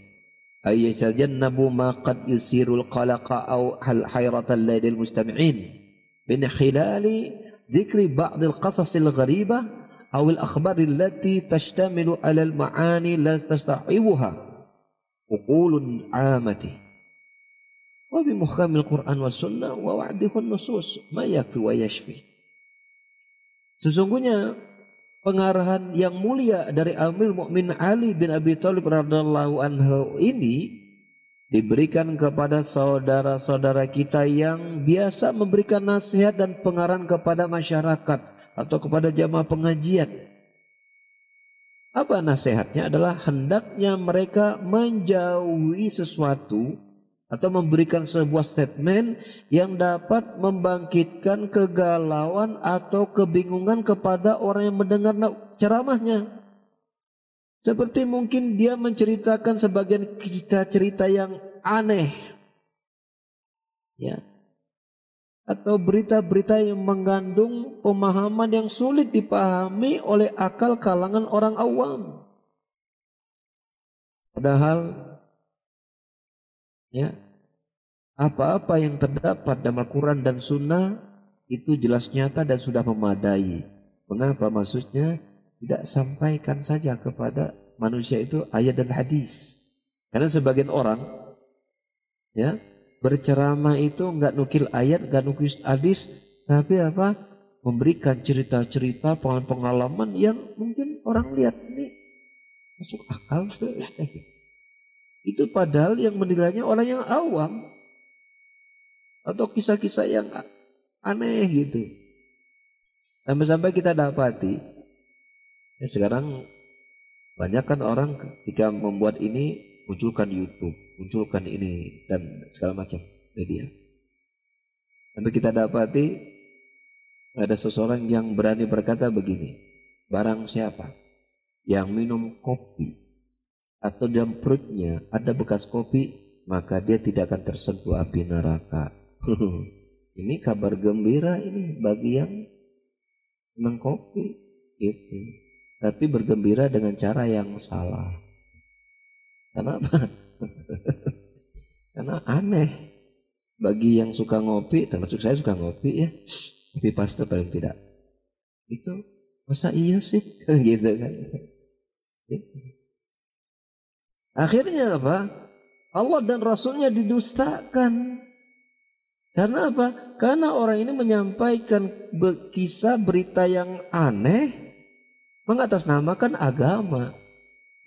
ay yasajannabu ma qad yusirul qalaqa aw hal hayratan ladil mustami'in min khilali ذكر بعض القصص الغريبة أو الأخبار التي تشتمل على المعاني لا تستوعبها عقول عامة وبمحكم القرآن والسنة ووعده النصوص ما يكفي ويشفي Sesungguhnya pengarahan yang mulia dari Amir Mukmin Ali bin Abi Thalib radhiyallahu anhu ini diberikan kepada saudara-saudara kita yang biasa memberikan nasihat dan pengarahan kepada masyarakat atau kepada jamaah pengajian. Apa nasihatnya adalah hendaknya mereka menjauhi sesuatu atau memberikan sebuah statement yang dapat membangkitkan kegalauan atau kebingungan kepada orang yang mendengar ceramahnya. Seperti mungkin dia menceritakan sebagian cerita-cerita yang aneh. Ya. Atau berita-berita yang mengandung pemahaman yang sulit dipahami oleh akal kalangan orang awam. Padahal ya apa-apa yang terdapat dalam Al-Quran dan Sunnah itu jelas nyata dan sudah memadai. Mengapa maksudnya? Tidak sampaikan saja kepada manusia itu ayat dan hadis. Karena sebagian orang ya berceramah itu nggak nukil ayat, nggak nukil hadis, tapi apa? Memberikan cerita-cerita pengalaman yang mungkin orang lihat ini masuk akal. Itu padahal yang menilainya orang yang awam atau kisah-kisah yang aneh gitu. Sampai-sampai kita dapati Ya, sekarang banyak kan orang ketika membuat ini munculkan YouTube, munculkan ini dan segala macam media. Tapi kita dapati ada seseorang yang berani berkata begini, barang siapa yang minum kopi atau dalam perutnya ada bekas kopi, maka dia tidak akan tersentuh api neraka. ini kabar gembira ini bagi yang senang kopi itu. Tapi bergembira dengan cara yang salah. Kenapa? Karena aneh. Bagi yang suka ngopi, termasuk saya suka ngopi ya. Kopi pasta paling tidak. Itu masa iya sih? gitu kan. Akhirnya apa? Allah dan Rasulnya didustakan. Karena apa? Karena orang ini menyampaikan kisah berita yang aneh mengatasnamakan agama.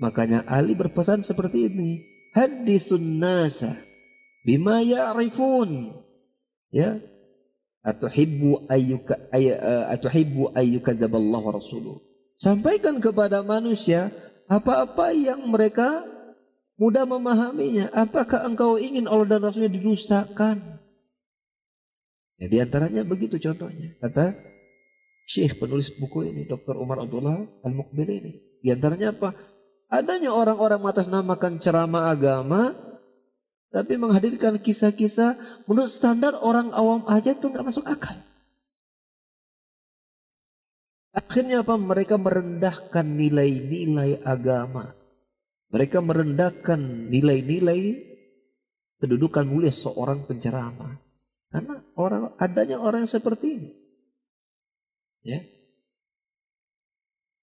Makanya Ali berpesan seperti ini. Hadisun nasa bima ya'rifun. Ya. Atuhibbu ayyuka ay, uh, atuhibbu ayyukadzaballahu wa rasuluh. Sampaikan kepada manusia apa-apa yang mereka mudah memahaminya. Apakah engkau ingin Allah dan Rasulnya didustakan? Ya, di antaranya begitu contohnya. Kata Syekh penulis buku ini, Dr. Umar Abdullah Al-Muqbil ini. Di antaranya apa? Adanya orang-orang mengatasnamakan ceramah agama, tapi menghadirkan kisah-kisah menurut standar orang awam aja itu nggak masuk akal. Akhirnya apa? Mereka merendahkan nilai-nilai agama. Mereka merendahkan nilai-nilai kedudukan mulia seorang penceramah. Karena orang adanya orang seperti ini. Ya.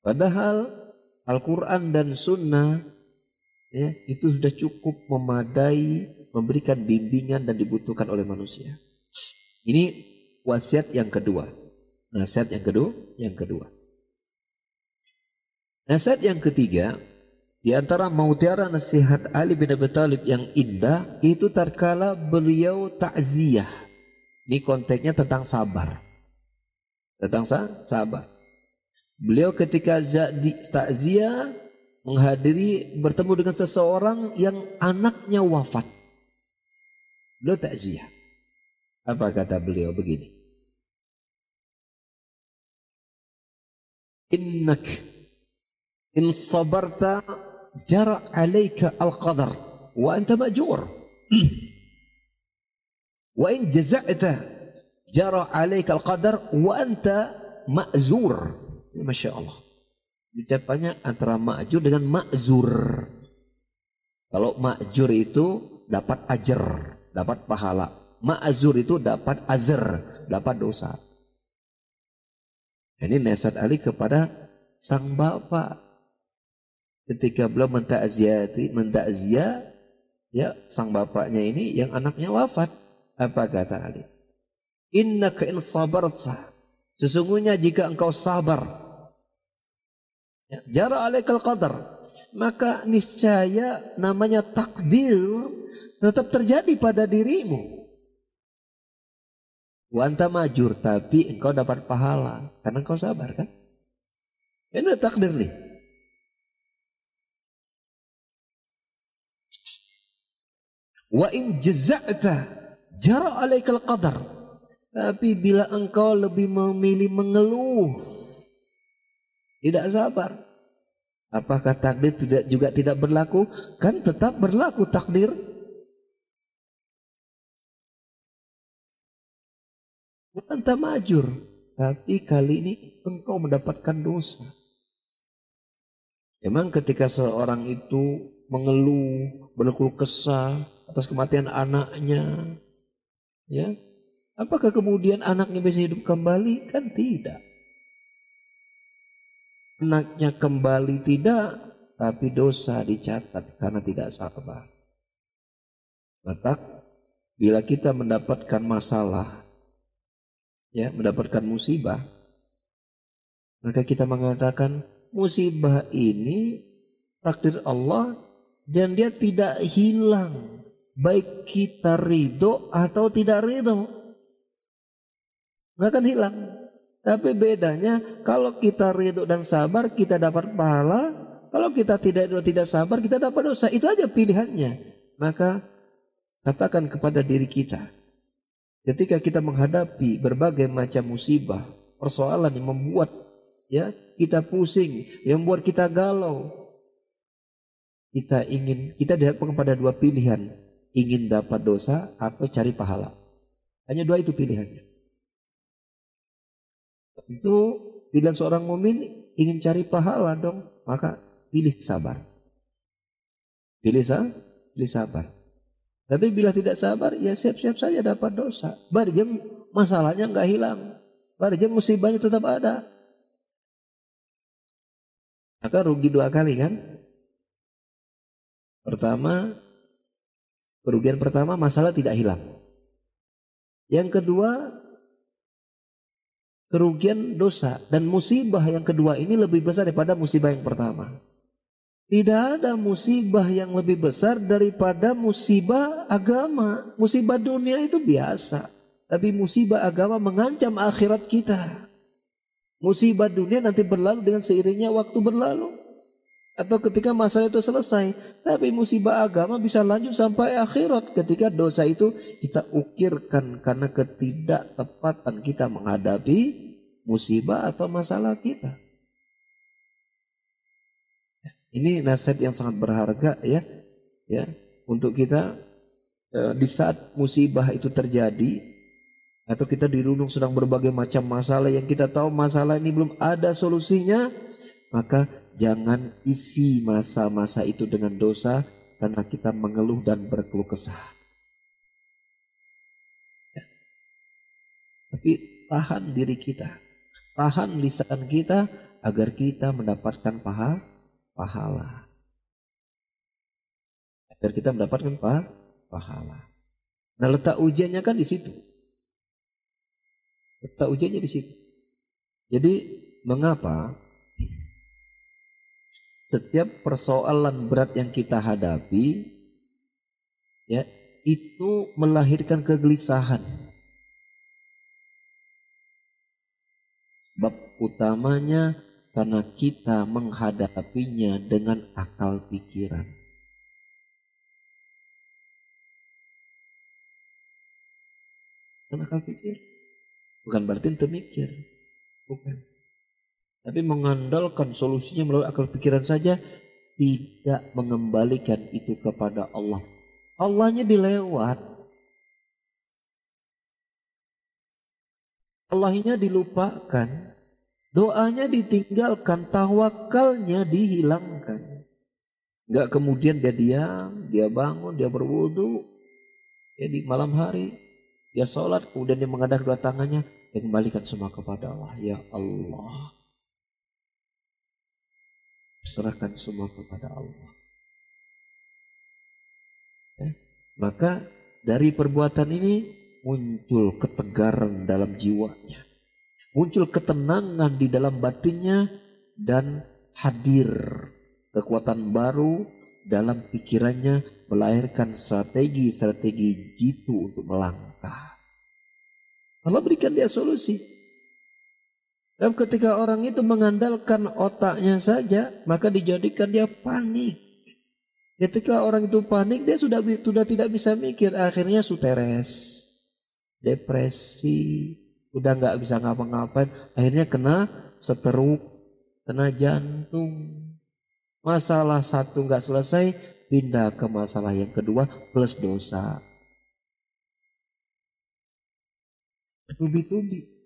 Padahal Al-Quran dan Sunnah ya, itu sudah cukup memadai memberikan bimbingan dan dibutuhkan oleh manusia. Ini wasiat yang kedua. Nasihat yang kedua, yang kedua. Nasihat yang ketiga, di antara mautiara nasihat Ali bin Abi Thalib yang indah itu terkala beliau takziah. Ini konteksnya tentang sabar. Tentang sabar. Beliau ketika takziah menghadiri bertemu dengan seseorang yang anaknya wafat. Beliau takziah. Apa kata beliau begini? Innak in sabarta jara alaika al-qadar wa anta ma'jur wa in jaza'ta jara alaika al-qadar wa anta ma'zur. Masya Allah. Ucapannya antara ma'jur dengan ma'zur. Kalau ma'jur itu dapat ajar dapat pahala. Ma'zur itu dapat azr dapat dosa. Ini nasihat Ali kepada sang bapak ketika beliau mentakziati mentakziah ya sang bapaknya ini yang anaknya wafat. Apa kata Ali innaka in sabarta sesungguhnya jika engkau sabar ya, jara alaikal qadar maka niscaya namanya takdir tetap terjadi pada dirimu Wanta majur tapi engkau dapat pahala karena engkau sabar kan? Ini takdir nih. Wa in jaza'ta jara alaikal qadar. Tapi bila engkau lebih memilih mengeluh, tidak sabar, apakah takdir tidak juga tidak berlaku? Kan tetap berlaku takdir. Anta majur, tapi kali ini engkau mendapatkan dosa. Memang ketika seorang itu mengeluh, berkeluh kesah, atas kematian anaknya. Ya. Apakah kemudian anaknya bisa hidup kembali? Kan tidak. Anaknya kembali tidak, tapi dosa dicatat karena tidak sabar. Maka bila kita mendapatkan masalah, ya, mendapatkan musibah, maka kita mengatakan musibah ini takdir Allah dan dia tidak hilang baik kita ridho atau tidak ridho. Nggak akan hilang. Tapi bedanya kalau kita ridho dan sabar kita dapat pahala. Kalau kita tidak ridho tidak sabar kita dapat dosa. Itu aja pilihannya. Maka katakan kepada diri kita. Ketika kita menghadapi berbagai macam musibah, persoalan yang membuat ya kita pusing, yang membuat kita galau. Kita ingin kita dihadapkan kepada dua pilihan ingin dapat dosa atau cari pahala. Hanya dua itu pilihannya. Itu pilihan seorang mumin ingin cari pahala dong, maka pilih sabar. Pilih, pilih sabar. Tapi bila tidak sabar, ya siap-siap saja dapat dosa. Barjem masalahnya nggak hilang. Barjem musibahnya tetap ada. Maka rugi dua kali kan? Pertama, kerugian pertama masalah tidak hilang. Yang kedua, kerugian dosa dan musibah yang kedua ini lebih besar daripada musibah yang pertama. Tidak ada musibah yang lebih besar daripada musibah agama. Musibah dunia itu biasa. Tapi musibah agama mengancam akhirat kita. Musibah dunia nanti berlalu dengan seiringnya waktu berlalu. Atau ketika masalah itu selesai. Tapi musibah agama bisa lanjut sampai akhirat. Ketika dosa itu kita ukirkan karena ketidaktepatan kita menghadapi musibah atau masalah kita. Ini nasihat yang sangat berharga ya, ya untuk kita e, di saat musibah itu terjadi atau kita dirundung sedang berbagai macam masalah yang kita tahu masalah ini belum ada solusinya, maka jangan isi masa-masa itu dengan dosa karena kita mengeluh dan berkeluh kesah. Ya. Tapi tahan diri kita, tahan lisan kita agar kita mendapatkan pahala pahala. Agar kita mendapatkan pa, pahala. Nah letak ujiannya kan di situ. Letak ujiannya di situ. Jadi mengapa setiap persoalan berat yang kita hadapi ya itu melahirkan kegelisahan. Sebab utamanya karena kita menghadapinya dengan akal pikiran. Dengan akal pikir. Bukan berarti itu mikir. Bukan. Tapi mengandalkan solusinya melalui akal pikiran saja tidak mengembalikan itu kepada Allah. Allahnya dilewat. Allahnya dilupakan. Doanya ditinggalkan, tawakalnya dihilangkan. Enggak kemudian dia diam, dia bangun, dia berwudu. Ya di malam hari, dia sholat, kemudian dia mengadak dua tangannya, dia kembalikan semua kepada Allah. Ya Allah. Serahkan semua kepada Allah. Ya. Maka dari perbuatan ini muncul ketegaran dalam jiwanya muncul ketenangan di dalam batinnya dan hadir kekuatan baru dalam pikirannya melahirkan strategi-strategi jitu untuk melangkah. Allah berikan dia solusi. Dan ketika orang itu mengandalkan otaknya saja, maka dijadikan dia panik. Ketika orang itu panik, dia sudah sudah tidak bisa mikir, akhirnya suteres, depresi, udah nggak bisa ngapa-ngapain, akhirnya kena seteruk, kena jantung. Masalah satu nggak selesai, pindah ke masalah yang kedua plus dosa. Bertubi-tubi.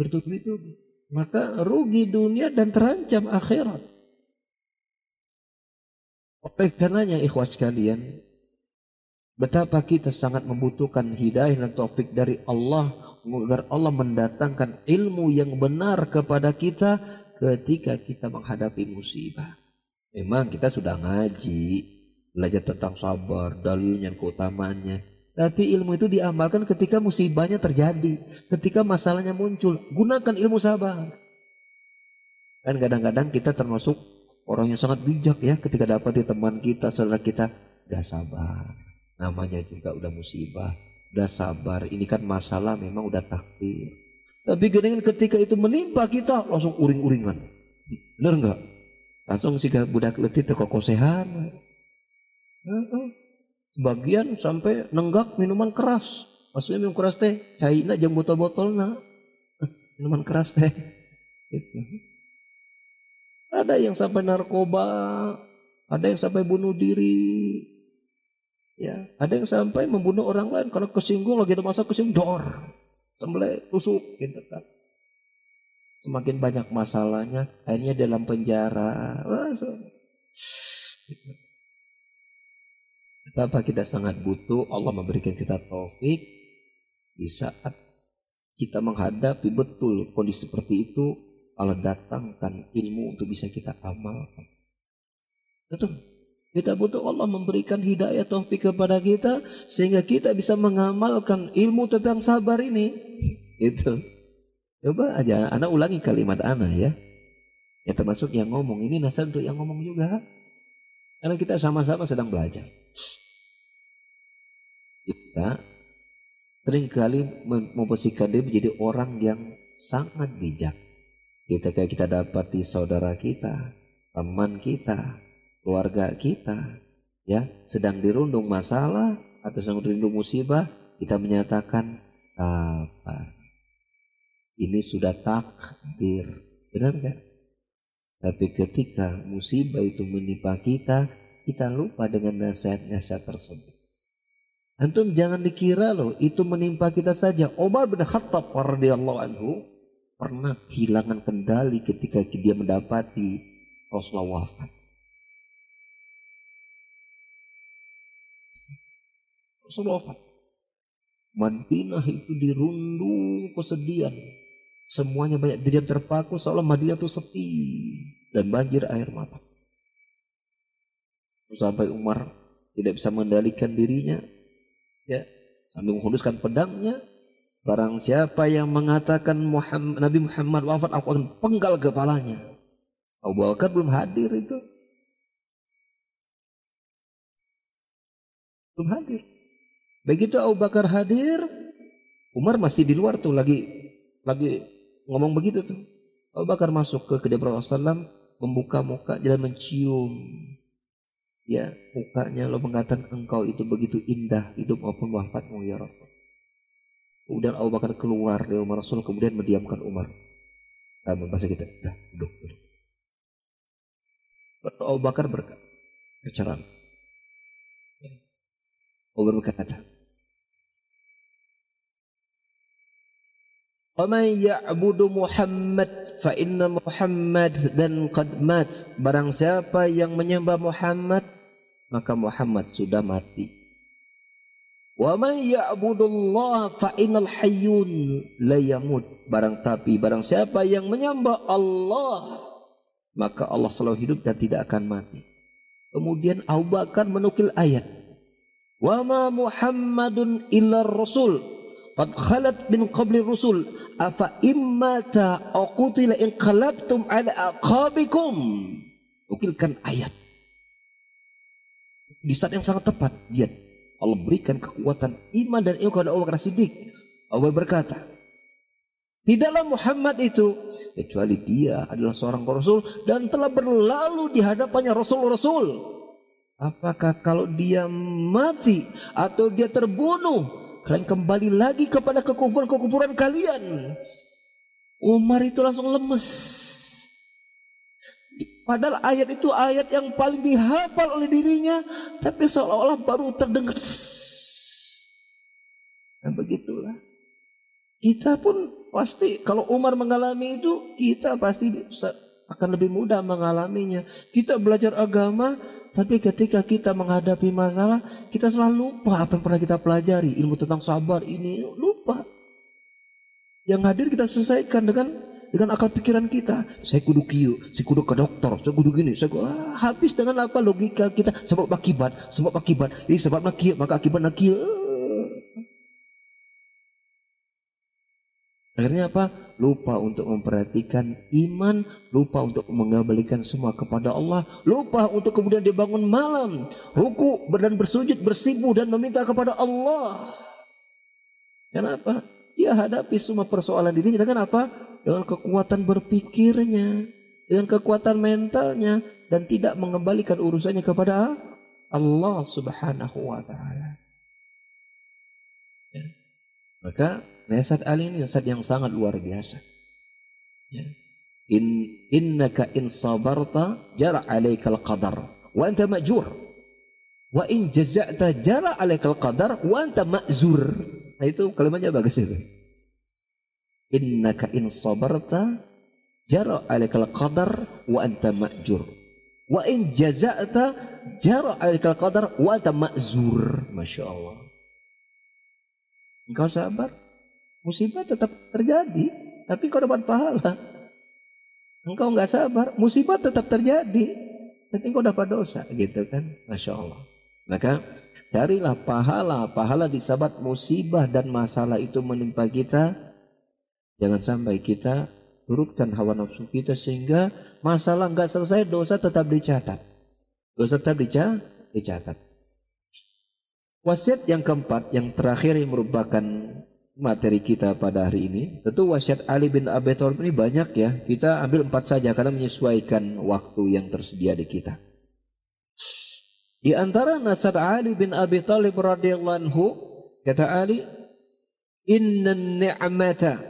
Bertubi-tubi. Maka rugi dunia dan terancam akhirat. Oleh karenanya ikhwas sekalian, Betapa kita sangat membutuhkan hidayah dan taufik dari Allah agar Allah mendatangkan ilmu yang benar kepada kita ketika kita menghadapi musibah. Memang kita sudah ngaji, belajar tentang sabar, dalilnya, keutamaannya. Tapi ilmu itu diamalkan ketika musibahnya terjadi, ketika masalahnya muncul. Gunakan ilmu sabar. Kan kadang-kadang kita termasuk orang yang sangat bijak ya ketika dapat di teman kita, saudara kita, gak sabar namanya juga udah musibah udah sabar ini kan masalah memang udah takdir. Tapi dengan ketika itu menimpa kita langsung uring-uringan. Bener nggak? Langsung si budak letih itu kokosehan sebagian sampai nenggak minuman keras maksudnya minum keras teh cairnya jam botol-botol nah minuman keras teh gitu. ada yang sampai narkoba ada yang sampai bunuh diri Ya, ada yang sampai membunuh orang lain kalau kesinggung lagi ada masa kesinggung dor, sembelih tusuk gitu kan. Semakin banyak masalahnya, akhirnya dalam penjara. So. Betapa kita sangat butuh Allah memberikan kita taufik di saat kita menghadapi betul kondisi seperti itu Allah datangkan ilmu untuk bisa kita amalkan. Betul. Kita butuh Allah memberikan hidayah taufik kepada kita sehingga kita bisa mengamalkan ilmu tentang sabar ini. Itu. Coba aja anak ulangi kalimat anak ya. Ya termasuk yang ngomong ini nasihat untuk yang ngomong juga. Karena kita sama-sama sedang belajar. Kita sering kali memposisikan diri menjadi orang yang sangat bijak. Kita kayak kita dapati saudara kita, teman kita, keluarga kita ya sedang dirundung masalah atau sedang dirundung musibah kita menyatakan sabar. Ini sudah takdir. Benar nggak? Tapi ketika musibah itu menimpa kita kita lupa dengan nasihat-nasihat tersebut Antum jangan dikira loh itu menimpa kita saja. Umar bin Khattab radhiyallahu anhu pernah kehilangan kendali ketika dia mendapati Rasulullah wafat. Rasulullah wafat. Madinah itu dirundung kesedihan. Semuanya banyak diam terpaku seolah Madinah itu sepi dan banjir air mata. Sampai Umar tidak bisa mengendalikan dirinya, ya sambil menghunduskan pedangnya. Barang siapa yang mengatakan Muhammad, Nabi Muhammad wafat, aku akan penggal kepalanya. Abu Bakar belum hadir itu. Belum hadir. Begitu Abu Bakar hadir, Umar masih di luar tuh lagi lagi ngomong begitu tuh. Abu Bakar masuk ke kedai Rasulullah membuka muka dan mencium ya mukanya lo mengatakan engkau itu begitu indah hidup maupun wafatmu ya Rasul. Kemudian Abu Bakar keluar dari Umar Rasul kemudian mendiamkan Umar. Namun bahasa kita, dah duduk, duduk. Abu Bakar berkata, berceramah. Umar berkata, Waman ya'budu Muhammad fa inna Muhammad dan qad mat. Barang siapa yang menyembah Muhammad, maka Muhammad sudah mati. Wa man ya'budullah fa innal hayyun la yamut. Barang tapi barang siapa yang menyembah Allah, maka Allah selalu hidup dan tidak akan mati. Kemudian Abu Bakar menukil ayat. Wa ma Muhammadun illa rasul Qad khalat min qabli rusul afa immata aw qutila in qalabtum ala aqabikum. Ukilkan ayat. Di saat yang sangat tepat, lihat Allah berikan kekuatan iman dan ilmu kepada Abu Bakar Siddiq. Abu berkata, Tidaklah Muhammad itu kecuali dia adalah seorang rasul dan telah berlalu di hadapannya rasul-rasul. Apakah kalau dia mati atau dia terbunuh Kalian kembali lagi kepada kekufuran-kekufuran kalian. Umar itu langsung lemes. Padahal ayat itu ayat yang paling dihafal oleh dirinya. Tapi seolah-olah baru terdengar. Dan begitulah. Kita pun pasti kalau Umar mengalami itu. Kita pasti akan lebih mudah mengalaminya. Kita belajar agama tapi ketika kita menghadapi masalah, kita selalu lupa apa yang pernah kita pelajari. Ilmu tentang sabar ini lupa. Yang hadir kita selesaikan dengan dengan akal pikiran kita. Saya kudu kiu, saya kudu ke dokter, saya kudu gini, saya kudu, ah, habis dengan apa logika kita sebab akibat, sebab akibat. Ini sebab nak maka akibat nak Akhirnya apa? Lupa untuk memperhatikan iman, lupa untuk mengembalikan semua kepada Allah, lupa untuk kemudian dibangun malam, ruku dan bersujud, bersimpuh dan meminta kepada Allah. Kenapa? Dia hadapi semua persoalan dirinya dengan apa? Dengan kekuatan berpikirnya, dengan kekuatan mentalnya dan tidak mengembalikan urusannya kepada Allah Subhanahu wa taala. Ya. Maka Nasihat Ali ini nasihat yang sangat luar biasa. Ya. In innaka in sabarta jara alaikal qadar wa anta majur. Wa in jaza'ta jara alaikal qadar wa anta ma'zur. Nah itu kalimatnya bagus itu. Innaka in sabarta jara alaikal qadar wa anta ma'jur. Wa in jaza'ta jara alaikal qadar wa anta ma'zur. Masya Allah. Engkau sabar, musibah tetap terjadi, tapi kau dapat pahala. Engkau nggak sabar, musibah tetap terjadi, tapi engkau dapat dosa, gitu kan? Masya Allah. Maka carilah pahala, pahala di sabat musibah dan masalah itu menimpa kita. Jangan sampai kita turutkan hawa nafsu kita sehingga masalah nggak selesai, dosa tetap dicatat. Dosa tetap dicatat. Wasiat yang keempat, yang terakhir yang merupakan materi kita pada hari ini. Tentu wasiat Ali bin Abi Thalib ini banyak ya. Kita ambil empat saja karena menyesuaikan waktu yang tersedia di kita. Di antara nasihat Ali bin Abi Thalib radhiyallahu kata Ali, "Inna ni'mata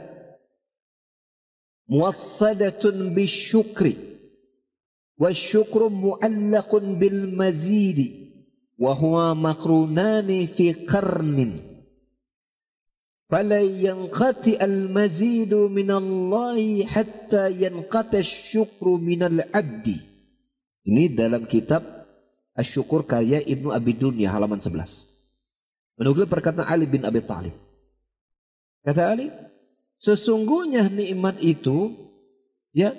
muwassadatun bisyukri wa syukru mu'allaqun bil mazidi wa huwa makrunani fi qarnin." فلا ينقطع المزيد من الله حتى ينقطع الشكر من العبد ini dalam kitab Asyukur karya Ibnu Abi Dunya halaman 11. Menukil perkataan Ali bin Abi Thalib. Kata Ali, sesungguhnya nikmat itu ya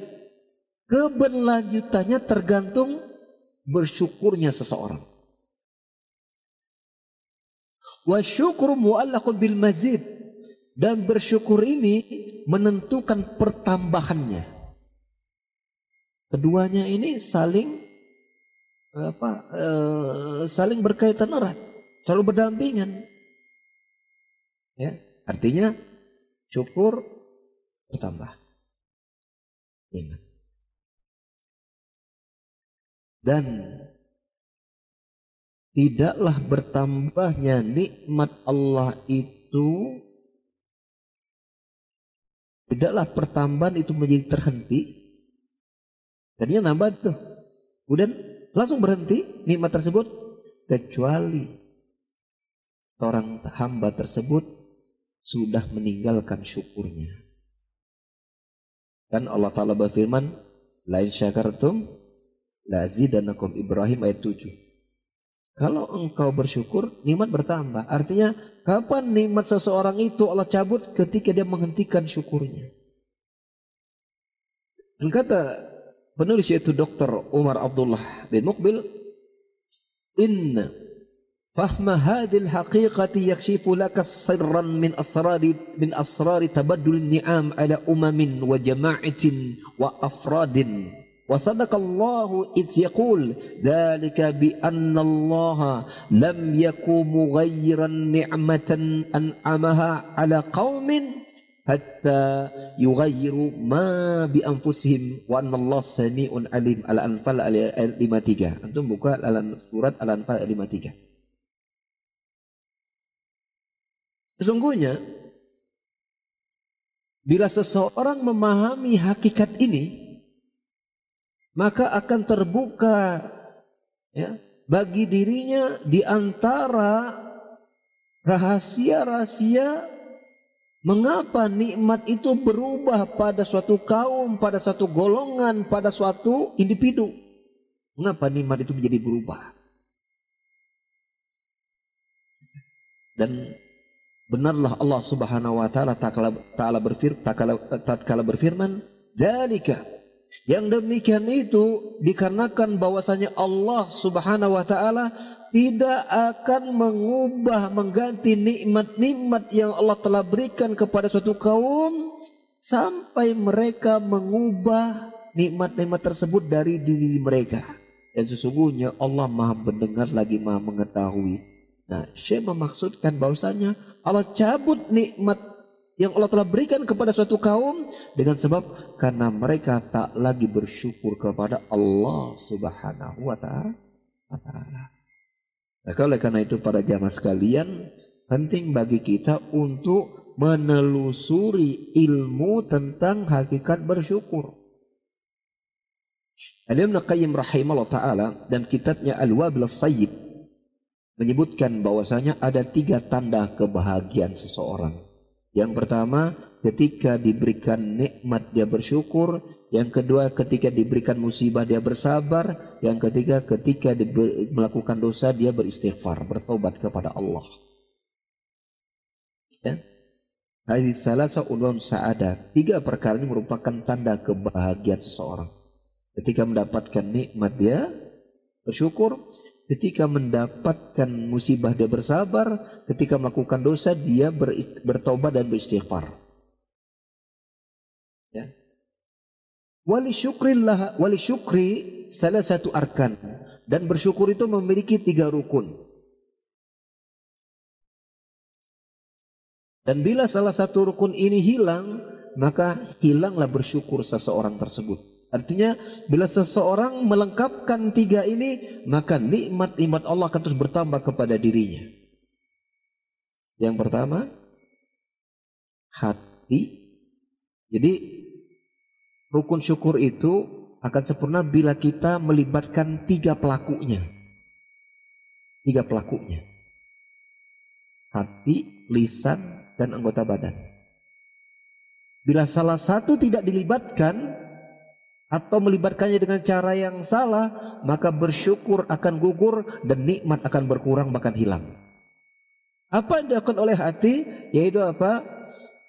keberlanjutannya tergantung bersyukurnya seseorang. Wa syukru mu'allaqun bil mazid dan bersyukur ini menentukan pertambahannya. Keduanya ini saling apa uh, saling berkaitan erat, selalu berdampingan. Ya, artinya syukur bertambah. Iman. Dan tidaklah bertambahnya nikmat Allah itu tidaklah pertambahan itu menjadi terhenti. Jadinya nambah tuh. Kemudian langsung berhenti nikmat tersebut kecuali orang hamba tersebut sudah meninggalkan syukurnya. Dan Allah Ta'ala berfirman, Lain syakartum, lazidanakum Ibrahim ayat 7. Kalau engkau bersyukur, nikmat bertambah. Artinya, kapan nikmat seseorang itu Allah cabut ketika dia menghentikan syukurnya. Dan kata penulis yaitu Dr. Umar Abdullah bin Mukbil inna فهم هذه الحقيقة يكشف لك سرا من أسرار من أسرار تبدل النعم على أمم وجماعة وأفراد. وصدق الله إذ يقول ذلك بأن الله لم يك مغيرا نعمة أنعمها على قوم حتى يغيروا ما بأنفسهم وأن الله سميع عليم. Al-Anfal ayat 53 Antum buka Al-Anfal surat 53 Sesungguhnya bila seseorang memahami hakikat ini maka akan terbuka ya bagi dirinya di antara rahasia-rahasia Mengapa nikmat itu berubah pada suatu kaum, pada satu golongan, pada suatu individu? Mengapa nikmat itu menjadi berubah? Dan benarlah Allah Subhanahu wa taala taala berfirman tatkala berfirman, "Dzalika" Yang demikian itu dikarenakan bahwasanya Allah Subhanahu wa taala tidak akan mengubah mengganti nikmat-nikmat yang Allah telah berikan kepada suatu kaum sampai mereka mengubah nikmat-nikmat tersebut dari diri mereka. Dan sesungguhnya Allah Maha mendengar lagi Maha mengetahui. Nah, Syekh memaksudkan bahwasanya Allah cabut nikmat yang Allah telah berikan kepada suatu kaum dengan sebab karena mereka tak lagi bersyukur kepada Allah Subhanahu wa taala. Maka oleh karena itu para jamaah sekalian, penting bagi kita untuk menelusuri ilmu tentang hakikat bersyukur. Al-Imam Qayyim rahimahullah taala dan kitabnya Al-Wabil Sayyid menyebutkan bahwasanya ada tiga tanda kebahagiaan seseorang. Yang pertama, ketika diberikan nikmat dia bersyukur. Yang kedua, ketika diberikan musibah dia bersabar. Yang ketiga, ketika melakukan dosa dia beristighfar, bertobat kepada Allah. Ya. Hadis salah seunwan saada. Tiga perkara ini merupakan tanda kebahagiaan seseorang. Ketika mendapatkan nikmat dia bersyukur, ketika mendapatkan musibah dia bersabar, ketika melakukan dosa dia bertobat dan beristighfar. Ya. Wali syukrillah, wali syukri salah satu arkan dan bersyukur itu memiliki tiga rukun. Dan bila salah satu rukun ini hilang, maka hilanglah bersyukur seseorang tersebut. Artinya bila seseorang melengkapkan tiga ini maka nikmat-nikmat Allah akan terus bertambah kepada dirinya. Yang pertama hati. Jadi rukun syukur itu akan sempurna bila kita melibatkan tiga pelakunya. Tiga pelakunya. Hati, lisan, dan anggota badan. Bila salah satu tidak dilibatkan, atau melibatkannya dengan cara yang salah, maka bersyukur akan gugur dan nikmat akan berkurang bahkan hilang. Apa yang dilakukan oleh hati? Yaitu apa?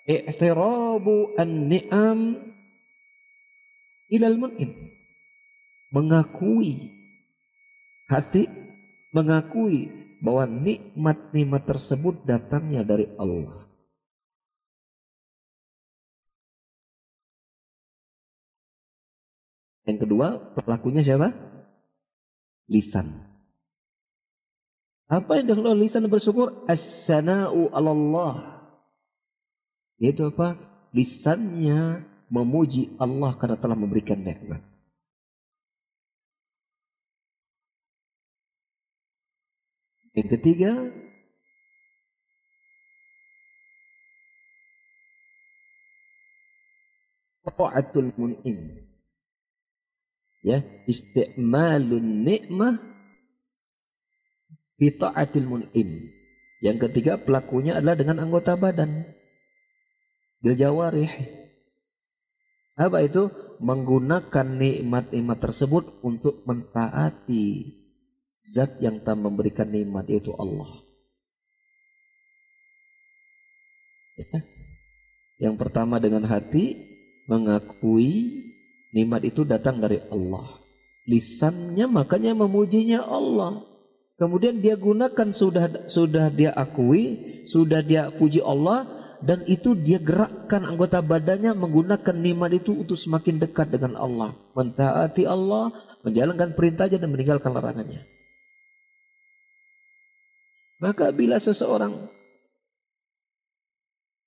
I'tirabu an-ni'am ilal. Mengakui hati mengakui bahwa nikmat-nikmat tersebut datangnya dari Allah. Yang kedua, pelakunya siapa? Lisan. Apa yang dilakukan lisan bersyukur? As-sana'u Allah. Itu apa? Lisannya memuji Allah karena telah memberikan nikmat. Yang ketiga, ta'atul mun'im ya istimalun nikmah bi mun'im. Yang ketiga pelakunya adalah dengan anggota badan. Bil jawarih. Apa itu? Menggunakan nikmat-nikmat tersebut untuk mentaati zat yang tak memberikan nikmat yaitu Allah. Ya. Yang pertama dengan hati mengakui Nikmat itu datang dari Allah. Lisannya makanya memujinya Allah. Kemudian dia gunakan sudah sudah dia akui, sudah dia puji Allah dan itu dia gerakkan anggota badannya menggunakan nikmat itu untuk semakin dekat dengan Allah, mentaati Allah, menjalankan perintahnya dan meninggalkan larangannya. Maka bila seseorang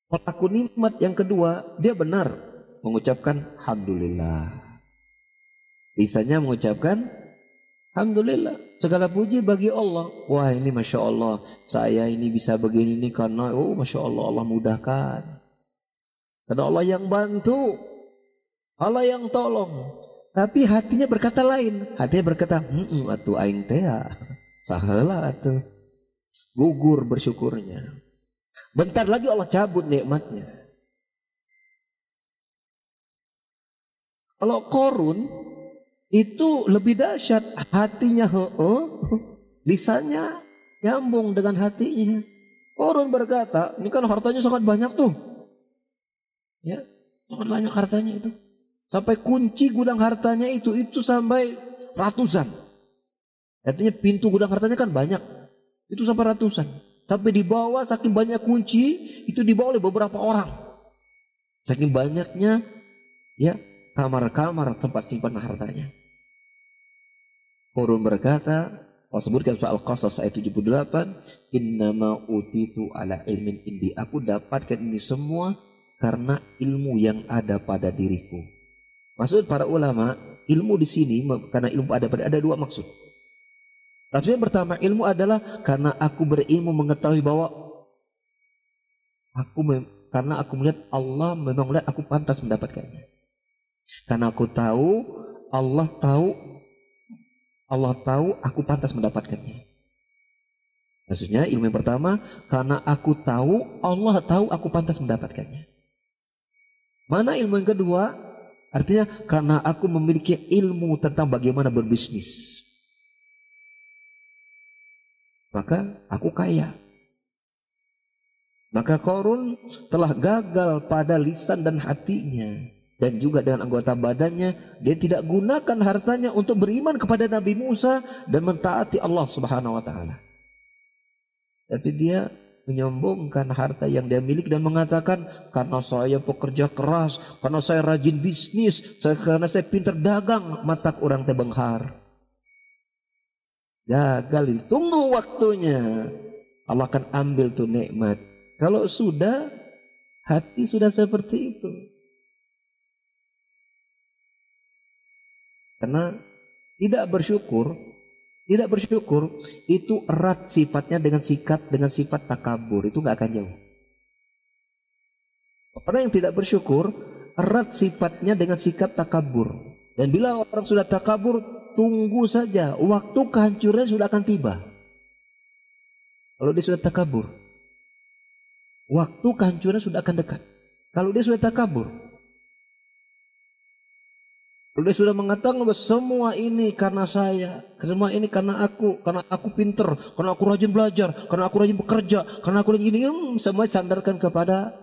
pelaku nikmat yang kedua, dia benar mengucapkan Alhamdulillah. Bisanya mengucapkan Alhamdulillah. Segala puji bagi Allah. Wah ini Masya Allah. Saya ini bisa begini ini karena oh Masya Allah Allah mudahkan. Karena Allah yang bantu. Allah yang tolong. Tapi hatinya berkata lain. Hatinya berkata, hmm, atuh aing teh ya. Sahalah atuh. Gugur bersyukurnya. Bentar lagi Allah cabut nikmatnya. Kalau korun itu lebih dahsyat. Hatinya heeh, lisannya nyambung dengan hatinya. Korun berkata, ini kan hartanya sangat banyak tuh. Ya, sangat banyak hartanya itu. Sampai kunci gudang hartanya itu, itu sampai ratusan. Artinya pintu gudang hartanya kan banyak. Itu sampai ratusan. Sampai dibawa saking banyak kunci, itu dibawa oleh beberapa orang. Saking banyaknya, ya kamar-kamar tempat simpan hartanya. Korun berkata, Allah sebutkan soal Qasas ayat 78, Innama utitu ala ilmin indi. Aku dapatkan ini semua karena ilmu yang ada pada diriku. Maksud para ulama, ilmu di sini karena ilmu ada pada ada dua maksud. Maksud yang pertama, ilmu adalah karena aku berilmu mengetahui bahwa aku karena aku melihat Allah memang melihat aku pantas mendapatkannya. Karena aku tahu, Allah tahu, Allah tahu aku pantas mendapatkannya. Maksudnya ilmu yang pertama karena aku tahu Allah tahu aku pantas mendapatkannya. Mana ilmu yang kedua? Artinya karena aku memiliki ilmu tentang bagaimana berbisnis. Maka aku kaya. Maka Korun telah gagal pada lisan dan hatinya dan juga dengan anggota badannya dia tidak gunakan hartanya untuk beriman kepada Nabi Musa dan mentaati Allah Subhanahu wa taala. Tapi dia menyombongkan harta yang dia miliki dan mengatakan karena saya pekerja keras, karena saya rajin bisnis, karena saya pintar dagang, mata orang tebenghar. Gagal, tunggu waktunya. Allah akan ambil tuh nikmat. Kalau sudah, hati sudah seperti itu. Karena tidak bersyukur tidak bersyukur itu erat sifatnya dengan sikat dengan sifat takabur itu nggak akan jauh. Orang yang tidak bersyukur erat sifatnya dengan sikap takabur. Dan bila orang sudah takabur, tunggu saja waktu kehancuran sudah akan tiba. Kalau dia sudah takabur, waktu kehancuran sudah akan dekat. Kalau dia sudah takabur, dia sudah mengatakan bahwa semua ini karena saya, semua ini karena aku, karena aku pinter, karena aku rajin belajar, karena aku rajin bekerja, karena aku rajin ini, hmm, semua sandarkan kepada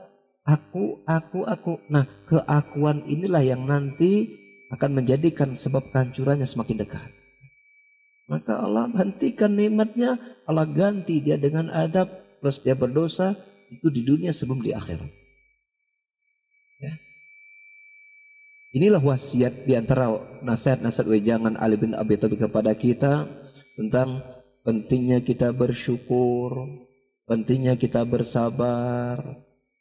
aku, aku, aku. Nah, keakuan inilah yang nanti akan menjadikan sebab kehancurannya semakin dekat. Maka Allah hentikan nikmatnya, Allah ganti dia dengan adab, plus dia berdosa, itu di dunia sebelum di akhirat. Inilah wasiat di antara nasihat-nasihat wejangan Ali bin Abi Thalib kepada kita tentang pentingnya kita bersyukur, pentingnya kita bersabar,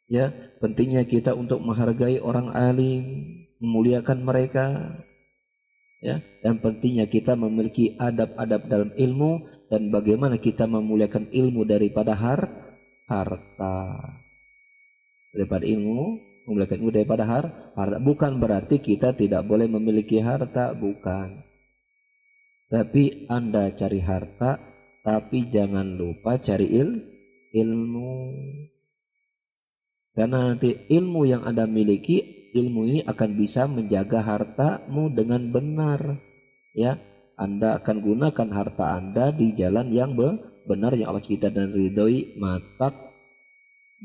ya, pentingnya kita untuk menghargai orang alim, memuliakan mereka, ya, dan pentingnya kita memiliki adab-adab dalam ilmu dan bagaimana kita memuliakan ilmu daripada har harta. Daripada ilmu memuliakan ilmu daripada har, harta. Bukan berarti kita tidak boleh memiliki harta, bukan. Tapi Anda cari harta, tapi jangan lupa cari il, ilmu. Karena nanti ilmu yang Anda miliki, ilmu ini akan bisa menjaga hartamu dengan benar. Ya, Anda akan gunakan harta Anda di jalan yang benar yang Allah cinta dan ridhoi. Mata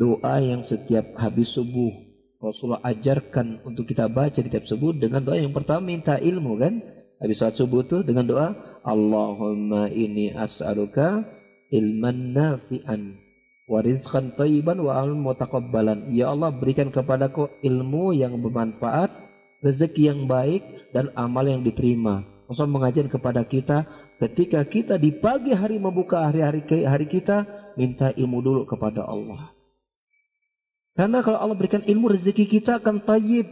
doa yang setiap habis subuh Rasulullah ajarkan untuk kita baca tiap subuh dengan doa yang pertama minta ilmu kan? Habis saat subuh itu dengan doa Allahumma ini as'aluka ilman nafi'an wa tayyiban wa amal mutaqabbalan. Ya Allah berikan kepadaku ilmu yang bermanfaat rezeki yang baik dan amal yang diterima. Rasul mengajar kepada kita ketika kita di pagi hari membuka hari-hari hari kita minta ilmu dulu kepada Allah karena kalau Allah berikan ilmu rezeki kita akan tayyib.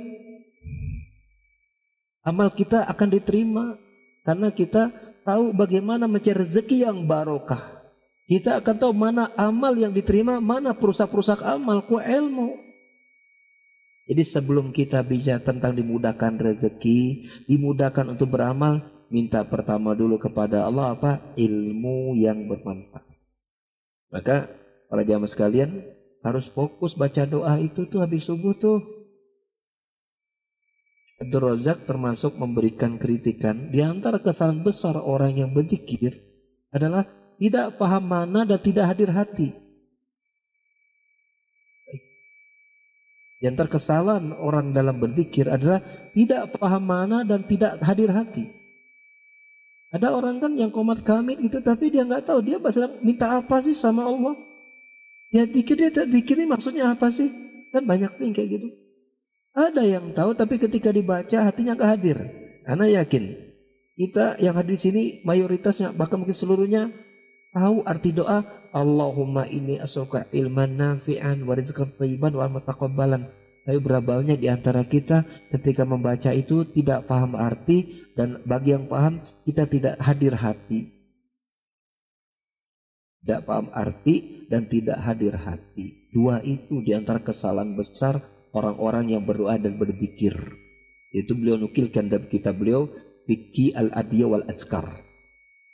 Amal kita akan diterima karena kita tahu bagaimana mencari rezeki yang barokah. Kita akan tahu mana amal yang diterima, mana perusak-perusak amal, ku ilmu. Jadi sebelum kita bicara tentang dimudahkan rezeki, dimudahkan untuk beramal, minta pertama dulu kepada Allah apa? Ilmu yang bermanfaat. Maka para jamaah sekalian, harus fokus baca doa itu tuh habis subuh tuh. Abdul Razak termasuk memberikan kritikan di antara kesalahan besar orang yang berzikir adalah tidak paham mana dan tidak hadir hati. Di antara kesalahan orang dalam berzikir adalah tidak paham mana dan tidak hadir hati. Ada orang kan yang komat kamit itu tapi dia nggak tahu dia minta apa sih sama Allah. Ya dikir dia dikir ini maksudnya apa sih? Kan banyak nih kayak gitu. Ada yang tahu tapi ketika dibaca hatinya gak hadir. Karena yakin kita yang hadir di sini mayoritasnya bahkan mungkin seluruhnya tahu arti doa Allahumma ini asuka ilman nafi'an wa rizqan wa mutaqabbalan. Tapi berapa banyak di antara kita ketika membaca itu tidak paham arti dan bagi yang paham kita tidak hadir hati. Tidak paham arti dan tidak hadir hati. Dua itu di antara kesalahan besar orang-orang yang berdoa dan berzikir. Itu beliau nukilkan dalam kitab beliau Fikih al-Adiyah wal Azkar.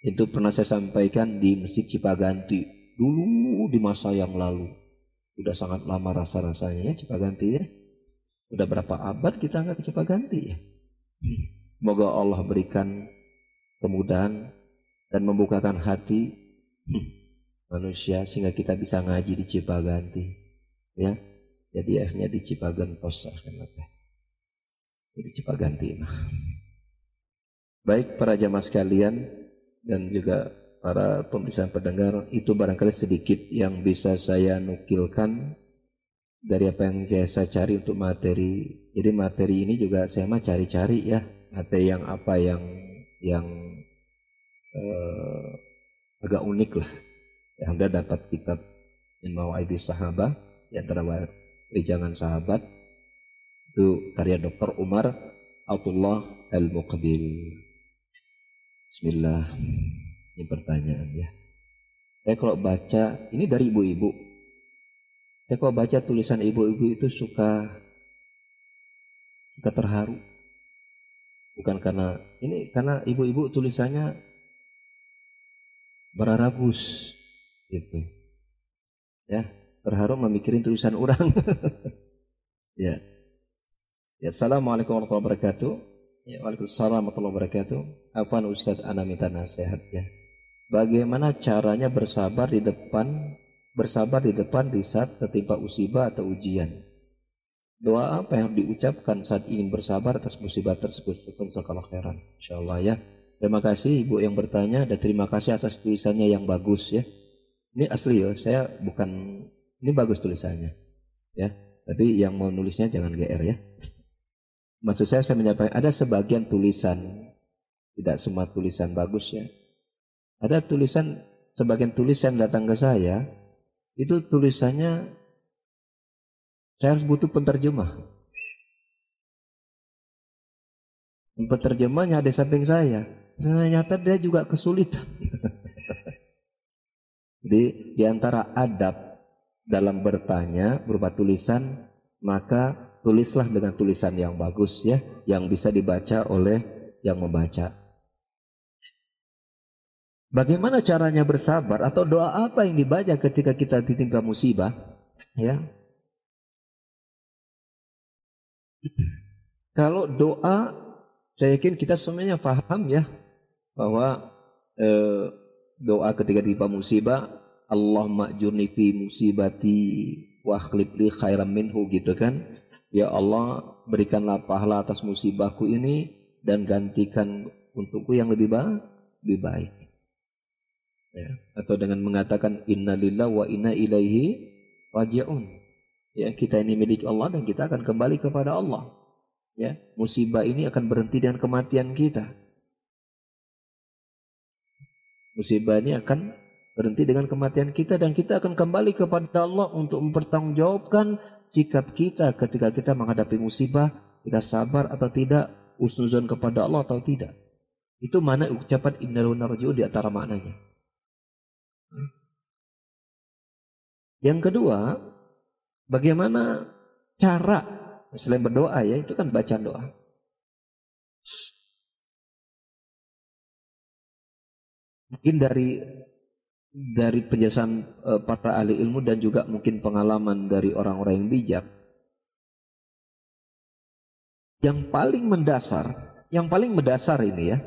Itu pernah saya sampaikan di Masjid Cipaganti. dulu di masa yang lalu. Sudah sangat lama rasa-rasanya ya Cipaganti ya. Udah berapa abad kita nggak ke Cipaganti ya. Semoga Allah berikan kemudahan dan membukakan hati manusia sehingga kita bisa ngaji di Cipaganti. Ya, jadi akhirnya di Cipagan Pos apa? Jadi Cipaganti. Baik para jamaah sekalian dan juga para pemirsa pendengar itu barangkali sedikit yang bisa saya nukilkan dari apa yang saya, saya cari untuk materi. Jadi materi ini juga saya mah cari-cari ya materi yang apa yang yang uh, agak unik lah. Yang Anda dapat kitab Min Mawa'idi Sahabah di antara jangan sahabat itu karya Dr. Umar Abdullah Al-Muqbil. Bismillah. Ini pertanyaan ya. Saya kalau baca, ini dari ibu-ibu. Saya kalau baca tulisan ibu-ibu itu suka suka terharu. Bukan karena ini karena ibu-ibu tulisannya beraragus gitu. Ya, terharu memikirin tulisan orang. ya. Ya, Assalamualaikum warahmatullahi wabarakatuh. Ya, Waalaikumsalam warahmatullahi wabarakatuh. Afan Ustaz Ana minta nasihat ya. Bagaimana caranya bersabar di depan bersabar di depan di saat tertimpa musibah atau ujian? Doa apa yang diucapkan saat ingin bersabar atas musibah tersebut? Sekala khairan. Insyaallah ya. Terima kasih Ibu yang bertanya dan terima kasih atas tulisannya yang bagus ya. Ini asli ya, saya bukan ini bagus tulisannya. Ya. Tapi yang mau nulisnya jangan GR ya. Maksud saya saya menyampaikan ada sebagian tulisan tidak semua tulisan bagus ya ada tulisan, sebagian tulisan datang ke saya, itu tulisannya saya harus butuh penterjemah. Penterjemahnya ada di samping saya. Ternyata dia juga kesulitan. Jadi di antara adab dalam bertanya berupa tulisan, maka tulislah dengan tulisan yang bagus ya, yang bisa dibaca oleh yang membaca. Bagaimana caranya bersabar atau doa apa yang dibaca ketika kita ditimpa musibah? Ya. Kalau doa, saya yakin kita semuanya paham ya bahwa eh, doa ketika ditimpa musibah, Allah ma'jurni fi musibati wa li khairam minhu gitu kan. Ya Allah, berikanlah pahala atas musibahku ini dan gantikan untukku yang lebih baik. Lebih baik ya. atau dengan mengatakan innalillah wa inna ilaihi rajiun ya kita ini milik Allah dan kita akan kembali kepada Allah ya musibah ini akan berhenti dengan kematian kita musibah ini akan berhenti dengan kematian kita dan kita akan kembali kepada Allah untuk mempertanggungjawabkan sikap kita ketika kita menghadapi musibah kita sabar atau tidak usnuzon kepada Allah atau tidak itu mana ucapan innaluna narji'un di antara maknanya yang kedua, bagaimana cara selain berdoa ya, itu kan bacaan doa. Mungkin dari dari penjelasan uh, para ahli ilmu dan juga mungkin pengalaman dari orang-orang yang bijak. Yang paling mendasar, yang paling mendasar ini ya,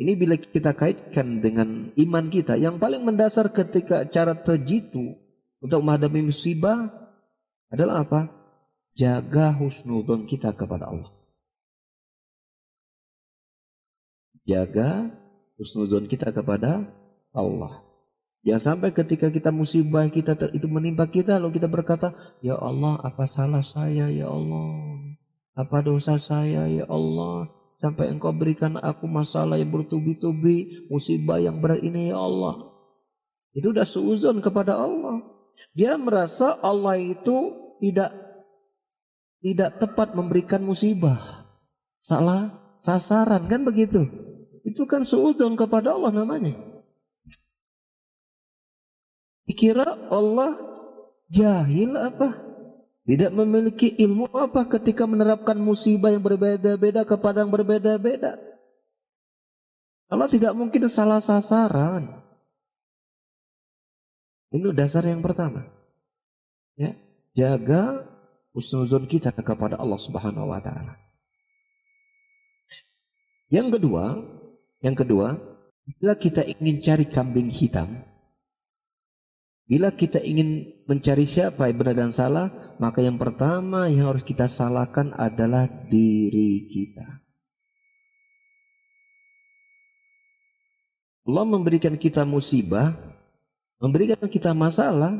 ini bila kita kaitkan dengan iman kita, yang paling mendasar ketika cara terjitu untuk menghadapi musibah adalah apa? Jaga husnudon kita kepada Allah. Jaga husnudon kita kepada Allah. Jangan sampai ketika kita musibah kita itu menimpa kita lalu kita berkata, "Ya Allah, apa salah saya ya Allah? Apa dosa saya ya Allah?" sampai engkau berikan aku masalah yang bertubi-tubi, musibah yang berat ini ya Allah. Itu sudah suuzon kepada Allah. Dia merasa Allah itu tidak tidak tepat memberikan musibah. Salah sasaran kan begitu. Itu kan suuzon kepada Allah namanya. Dikira Allah jahil apa? Tidak memiliki ilmu apa ketika menerapkan musibah yang berbeda-beda kepada yang berbeda-beda. Allah tidak mungkin salah sasaran. Ini dasar yang pertama. Ya, jaga husnuzon kita kepada Allah Subhanahu wa taala. Yang kedua, yang kedua, bila kita ingin cari kambing hitam, bila kita ingin mencari siapa yang benar dan salah, maka yang pertama yang harus kita salahkan adalah diri kita. Allah memberikan kita musibah, memberikan kita masalah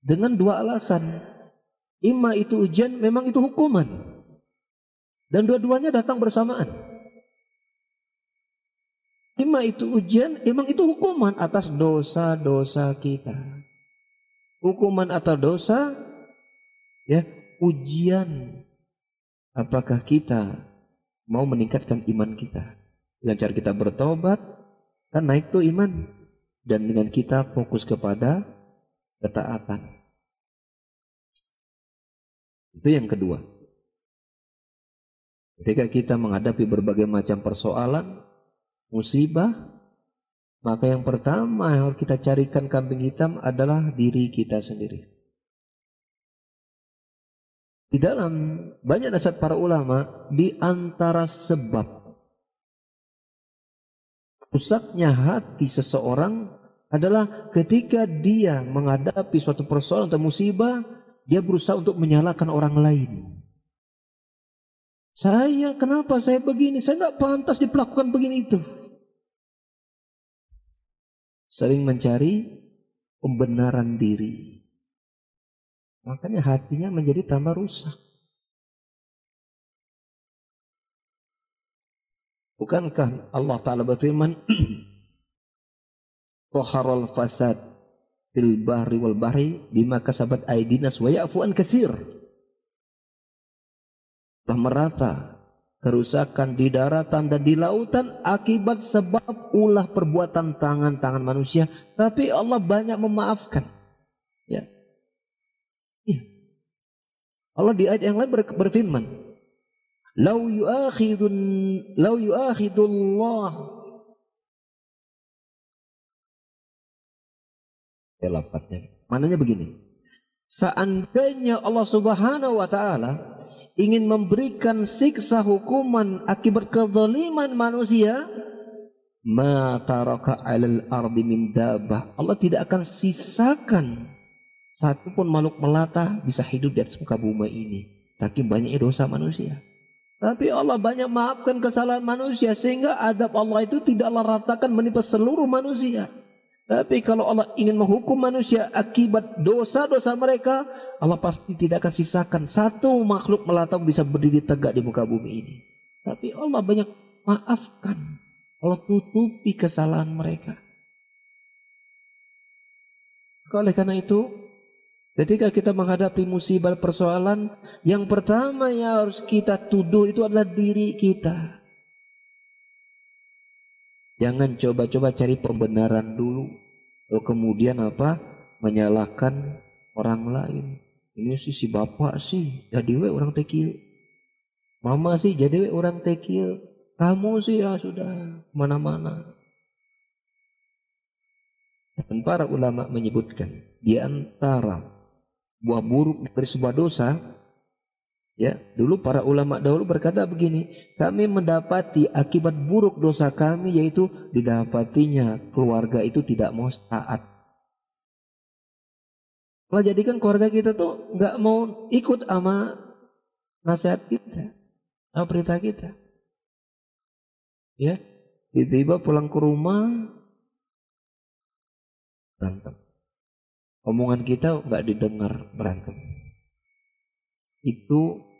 dengan dua alasan. Ima itu ujian, memang itu hukuman. Dan dua-duanya datang bersamaan. Ima itu ujian, memang itu hukuman atas dosa-dosa kita. Hukuman atas dosa, ya ujian. Apakah kita mau meningkatkan iman kita? Dengan cara kita bertobat, Kan naik tuh iman. Dan dengan kita fokus kepada ketaatan. Itu yang kedua. Ketika kita menghadapi berbagai macam persoalan, musibah, maka yang pertama yang harus kita carikan kambing hitam adalah diri kita sendiri. Di dalam banyak nasihat para ulama, di antara sebab Rusaknya hati seseorang adalah ketika dia menghadapi suatu persoalan atau musibah, dia berusaha untuk menyalahkan orang lain. Saya, kenapa saya begini? Saya nggak pantas diperlakukan begini itu. Sering mencari pembenaran diri. Makanya hatinya menjadi tambah rusak. Bukankah Allah Ta'ala berfirman Toharul fasad fil bahri wal bahri bima kasabat aidinas wa ya'fu an kasir. Telah merata kerusakan di daratan dan di lautan akibat sebab ulah perbuatan tangan-tangan manusia. Tapi Allah banyak memaafkan. Ya. ya. Allah di ayat yang lain berfirman, Lau yu'akhidun lau yu'akhidullah ya lafadznya. Mananya begini. Seandainya Allah Subhanahu wa taala ingin memberikan siksa hukuman akibat kezaliman manusia, ma taraka 'alal ardi min dabah. Allah tidak akan sisakan satu pun makhluk melata bisa hidup di atas muka bumi ini. Saking banyaknya dosa manusia. Tapi Allah banyak maafkan kesalahan manusia sehingga adab Allah itu tidaklah ratakan menimpa seluruh manusia. Tapi kalau Allah ingin menghukum manusia akibat dosa-dosa mereka, Allah pasti tidak akan sisakan satu makhluk melata bisa berdiri tegak di muka bumi ini. Tapi Allah banyak maafkan. Allah tutupi kesalahan mereka. Oleh karena itu, Ketika kita menghadapi musibah persoalan, yang pertama yang harus kita tuduh itu adalah diri kita. Jangan coba-coba cari pembenaran dulu. Lalu kemudian apa? Menyalahkan orang lain. Ini sih si bapak sih jadi we orang tekil. Mama sih jadi we orang tekil. Kamu sih ya sudah mana-mana. Dan para ulama menyebutkan di antara buah buruk dari sebuah dosa, ya dulu para ulama dahulu berkata begini, kami mendapati akibat buruk dosa kami yaitu didapatinya keluarga itu tidak mau taat. Kalau jadikan keluarga kita tuh nggak mau ikut sama nasihat kita, sama perintah kita. Ya, tiba-tiba pulang ke rumah berantem omongan kita nggak didengar berantem. Itu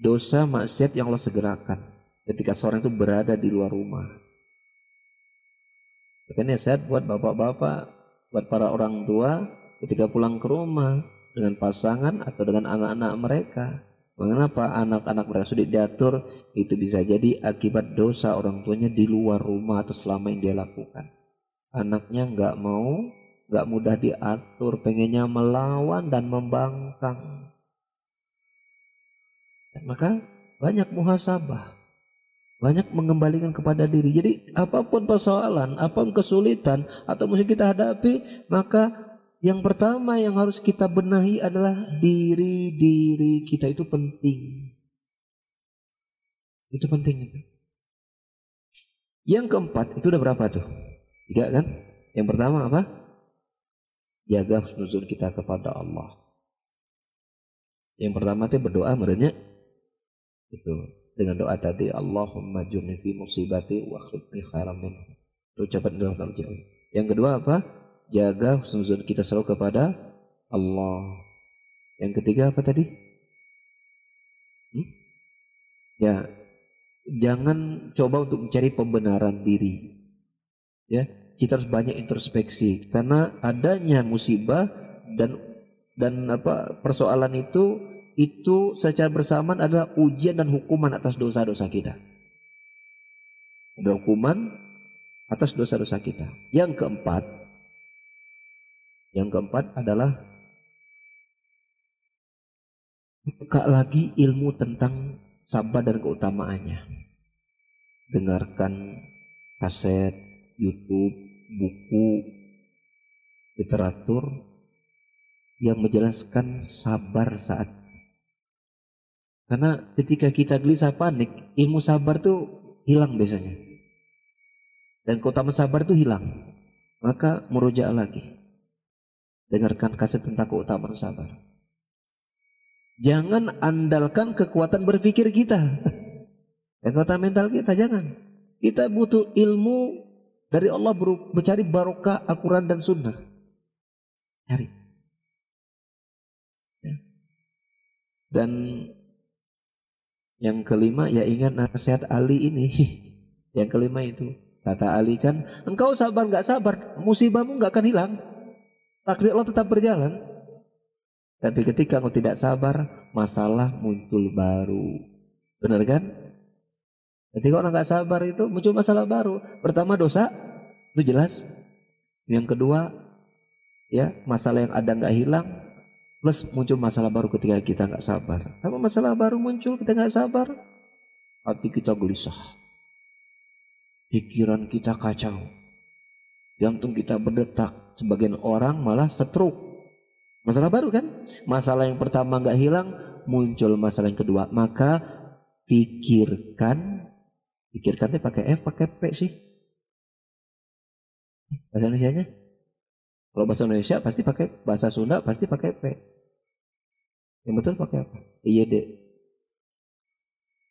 dosa maksiat yang Allah segerakan ketika seorang itu berada di luar rumah. Makanya saya buat bapak-bapak, buat para orang tua ketika pulang ke rumah dengan pasangan atau dengan anak-anak mereka. Mengapa anak-anak mereka sudah diatur itu bisa jadi akibat dosa orang tuanya di luar rumah atau selama yang dia lakukan. Anaknya nggak mau gak mudah diatur, pengennya melawan dan membangkang. Maka banyak muhasabah. banyak mengembalikan kepada diri. Jadi apa pun persoalan, apa pun kesulitan atau mesti kita hadapi, maka yang pertama yang harus kita benahi adalah diri-diri kita itu penting. Itu penting. Yang keempat itu udah berapa tuh? Tiga kan? Yang pertama apa? Jaga husnuzul kita kepada Allah. Yang pertama itu berdoa merenya itu dengan doa tadi Allahumma junni fi musibati wa khifni khairan min. Ucapan doa jauh. Yang kedua apa? Jaga husnuzul kita selalu kepada Allah. Yang ketiga apa tadi? Hmm? Ya, jangan coba untuk mencari pembenaran diri. Ya, kita harus banyak introspeksi karena adanya musibah dan dan apa persoalan itu itu secara bersamaan adalah ujian dan hukuman atas dosa-dosa kita. Ada hukuman atas dosa-dosa kita. Yang keempat, yang keempat adalah buka lagi ilmu tentang sabar dan keutamaannya. Dengarkan kaset, YouTube, buku, literatur yang menjelaskan sabar saat karena ketika kita gelisah panik, ilmu sabar tuh hilang biasanya. Dan keutamaan sabar tuh hilang. Maka merujuk lagi. Dengarkan kaset tentang keutamaan sabar. Jangan andalkan kekuatan berpikir kita. Kekuatan mental kita jangan. Kita butuh ilmu dari Allah mencari barokah Al-Quran dan Sunnah. Cari. Ya. Dan yang kelima ya ingat nasihat Ali ini. Yang kelima itu kata Ali kan, engkau sabar nggak sabar, musibahmu nggak akan hilang. Takdir Allah tetap berjalan. Tapi ketika engkau tidak sabar, masalah muncul baru. Benar kan? Ketika orang nggak sabar itu muncul masalah baru. Pertama dosa, itu jelas. Yang kedua, ya masalah yang ada nggak hilang, Plus muncul masalah baru ketika kita nggak sabar. Apa masalah baru muncul kita nggak sabar? Hati kita gelisah. Pikiran kita kacau. Jantung kita berdetak. Sebagian orang malah stroke. Masalah baru kan? Masalah yang pertama nggak hilang, muncul masalah yang kedua. Maka pikirkan, pikirkan pakai F, pakai P sih. Bahasa Indonesia-nya? Kalau bahasa Indonesia pasti pakai bahasa Sunda pasti pakai P. Yang betul pakai apa? Iya dek.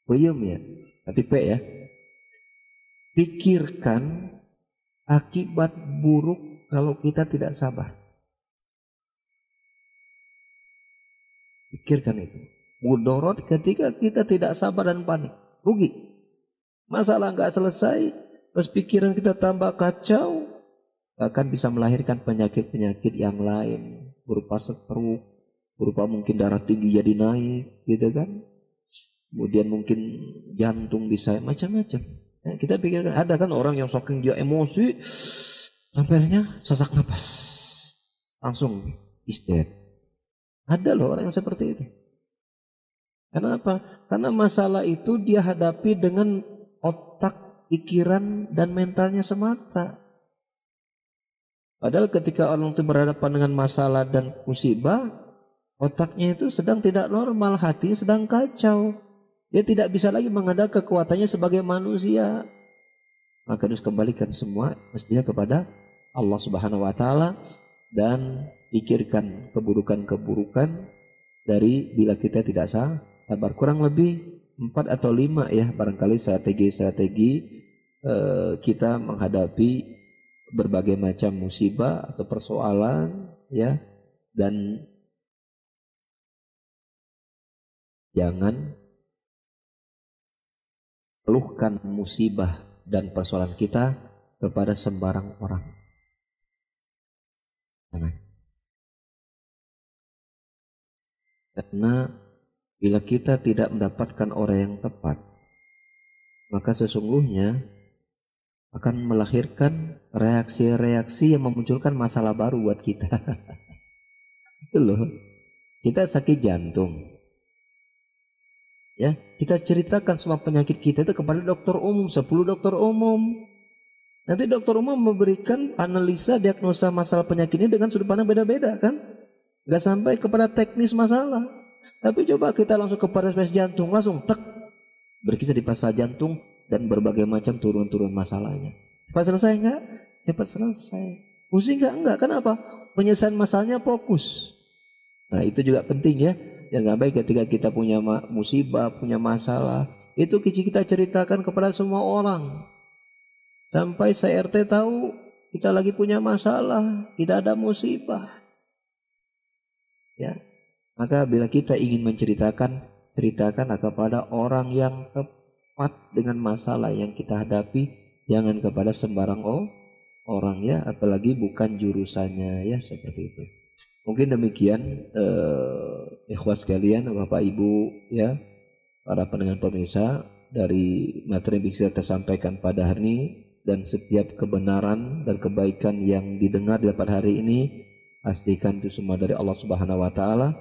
Peyem ya. Nanti P ya. Pikirkan akibat buruk kalau kita tidak sabar. Pikirkan itu. Mudorot ketika kita tidak sabar dan panik. Rugi. Masalah nggak selesai. Terus pikiran kita tambah kacau. Bahkan bisa melahirkan penyakit-penyakit yang lain. Berupa stroke, berupa mungkin darah tinggi jadi naik gitu kan. Kemudian mungkin jantung bisa macam-macam. Ya, kita pikirkan ada kan orang yang saking dia emosi sampai akhirnya sesak nafas langsung istet ada loh orang yang seperti itu. Kenapa? Karena masalah itu dia hadapi dengan otak pikiran dan mentalnya semata. Padahal ketika orang itu berhadapan dengan masalah dan musibah, Otaknya itu sedang tidak normal, hati sedang kacau. Dia tidak bisa lagi mengandalkan kekuatannya sebagai manusia. Maka harus kembalikan semua mestinya kepada Allah Subhanahu wa taala dan pikirkan keburukan-keburukan dari bila kita tidak sah sabar kurang lebih empat atau lima ya barangkali strategi-strategi eh, kita menghadapi berbagai macam musibah atau persoalan ya dan Jangan keluhkan musibah dan persoalan kita kepada sembarang orang. Jangan. Karena bila kita tidak mendapatkan orang yang tepat, maka sesungguhnya akan melahirkan reaksi-reaksi yang memunculkan masalah baru buat kita. Itu loh. Kita sakit jantung. Ya, kita ceritakan semua penyakit kita itu kepada dokter umum, 10 dokter umum. Nanti dokter umum memberikan analisa diagnosa masalah penyakit ini dengan sudut pandang beda-beda kan? Gak sampai kepada teknis masalah. Tapi coba kita langsung kepada spesialis jantung, langsung tek. Berkisah di pasal jantung dan berbagai macam turun-turun masalahnya. Cepat selesai enggak? Cepat selesai. Pusing enggak? Enggak. Kenapa? Penyelesaian masalahnya fokus. Nah itu juga penting ya. Yang nggak baik ketika kita punya musibah, punya masalah, itu kita ceritakan kepada semua orang. Sampai CRT tahu kita lagi punya masalah, kita ada musibah. Ya. Maka bila kita ingin menceritakan, ceritakan kepada orang yang tepat dengan masalah yang kita hadapi, jangan kepada sembarang orang ya, apalagi bukan jurusannya ya seperti itu. Mungkin demikian uh, ikhwas sekalian, Bapak Ibu ya, para pendengar pemirsa dari materi yang bisa kita sampaikan pada hari ini dan setiap kebenaran dan kebaikan yang didengar di pada hari ini pastikan itu semua dari Allah Subhanahu wa taala.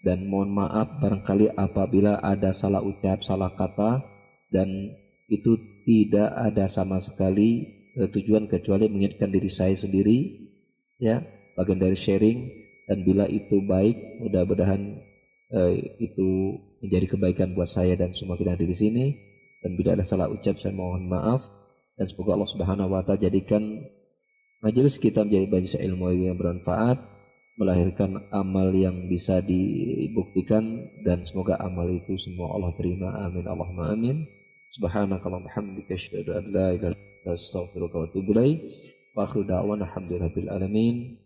Dan mohon maaf barangkali apabila ada salah ucap, salah kata dan itu tidak ada sama sekali uh, tujuan kecuali mengingatkan diri saya sendiri ya bagian dari sharing dan bila itu baik mudah-mudahan eh, itu menjadi kebaikan buat saya dan semua kita di sini. Dan bila ada salah ucap saya mohon maaf. Dan semoga Allah Subhanahu wa taala jadikan majelis kita menjadi majelis ilmu yang bermanfaat melahirkan amal yang bisa dibuktikan dan semoga amal itu semua Allah terima. Amin. Allahumma amin. Subhanakallahumma hamdika asyhadu an la ilaha illa anta astaghfiruka wa atubu ilaik. Wa akhiru da'wana alhamdulillahi alamin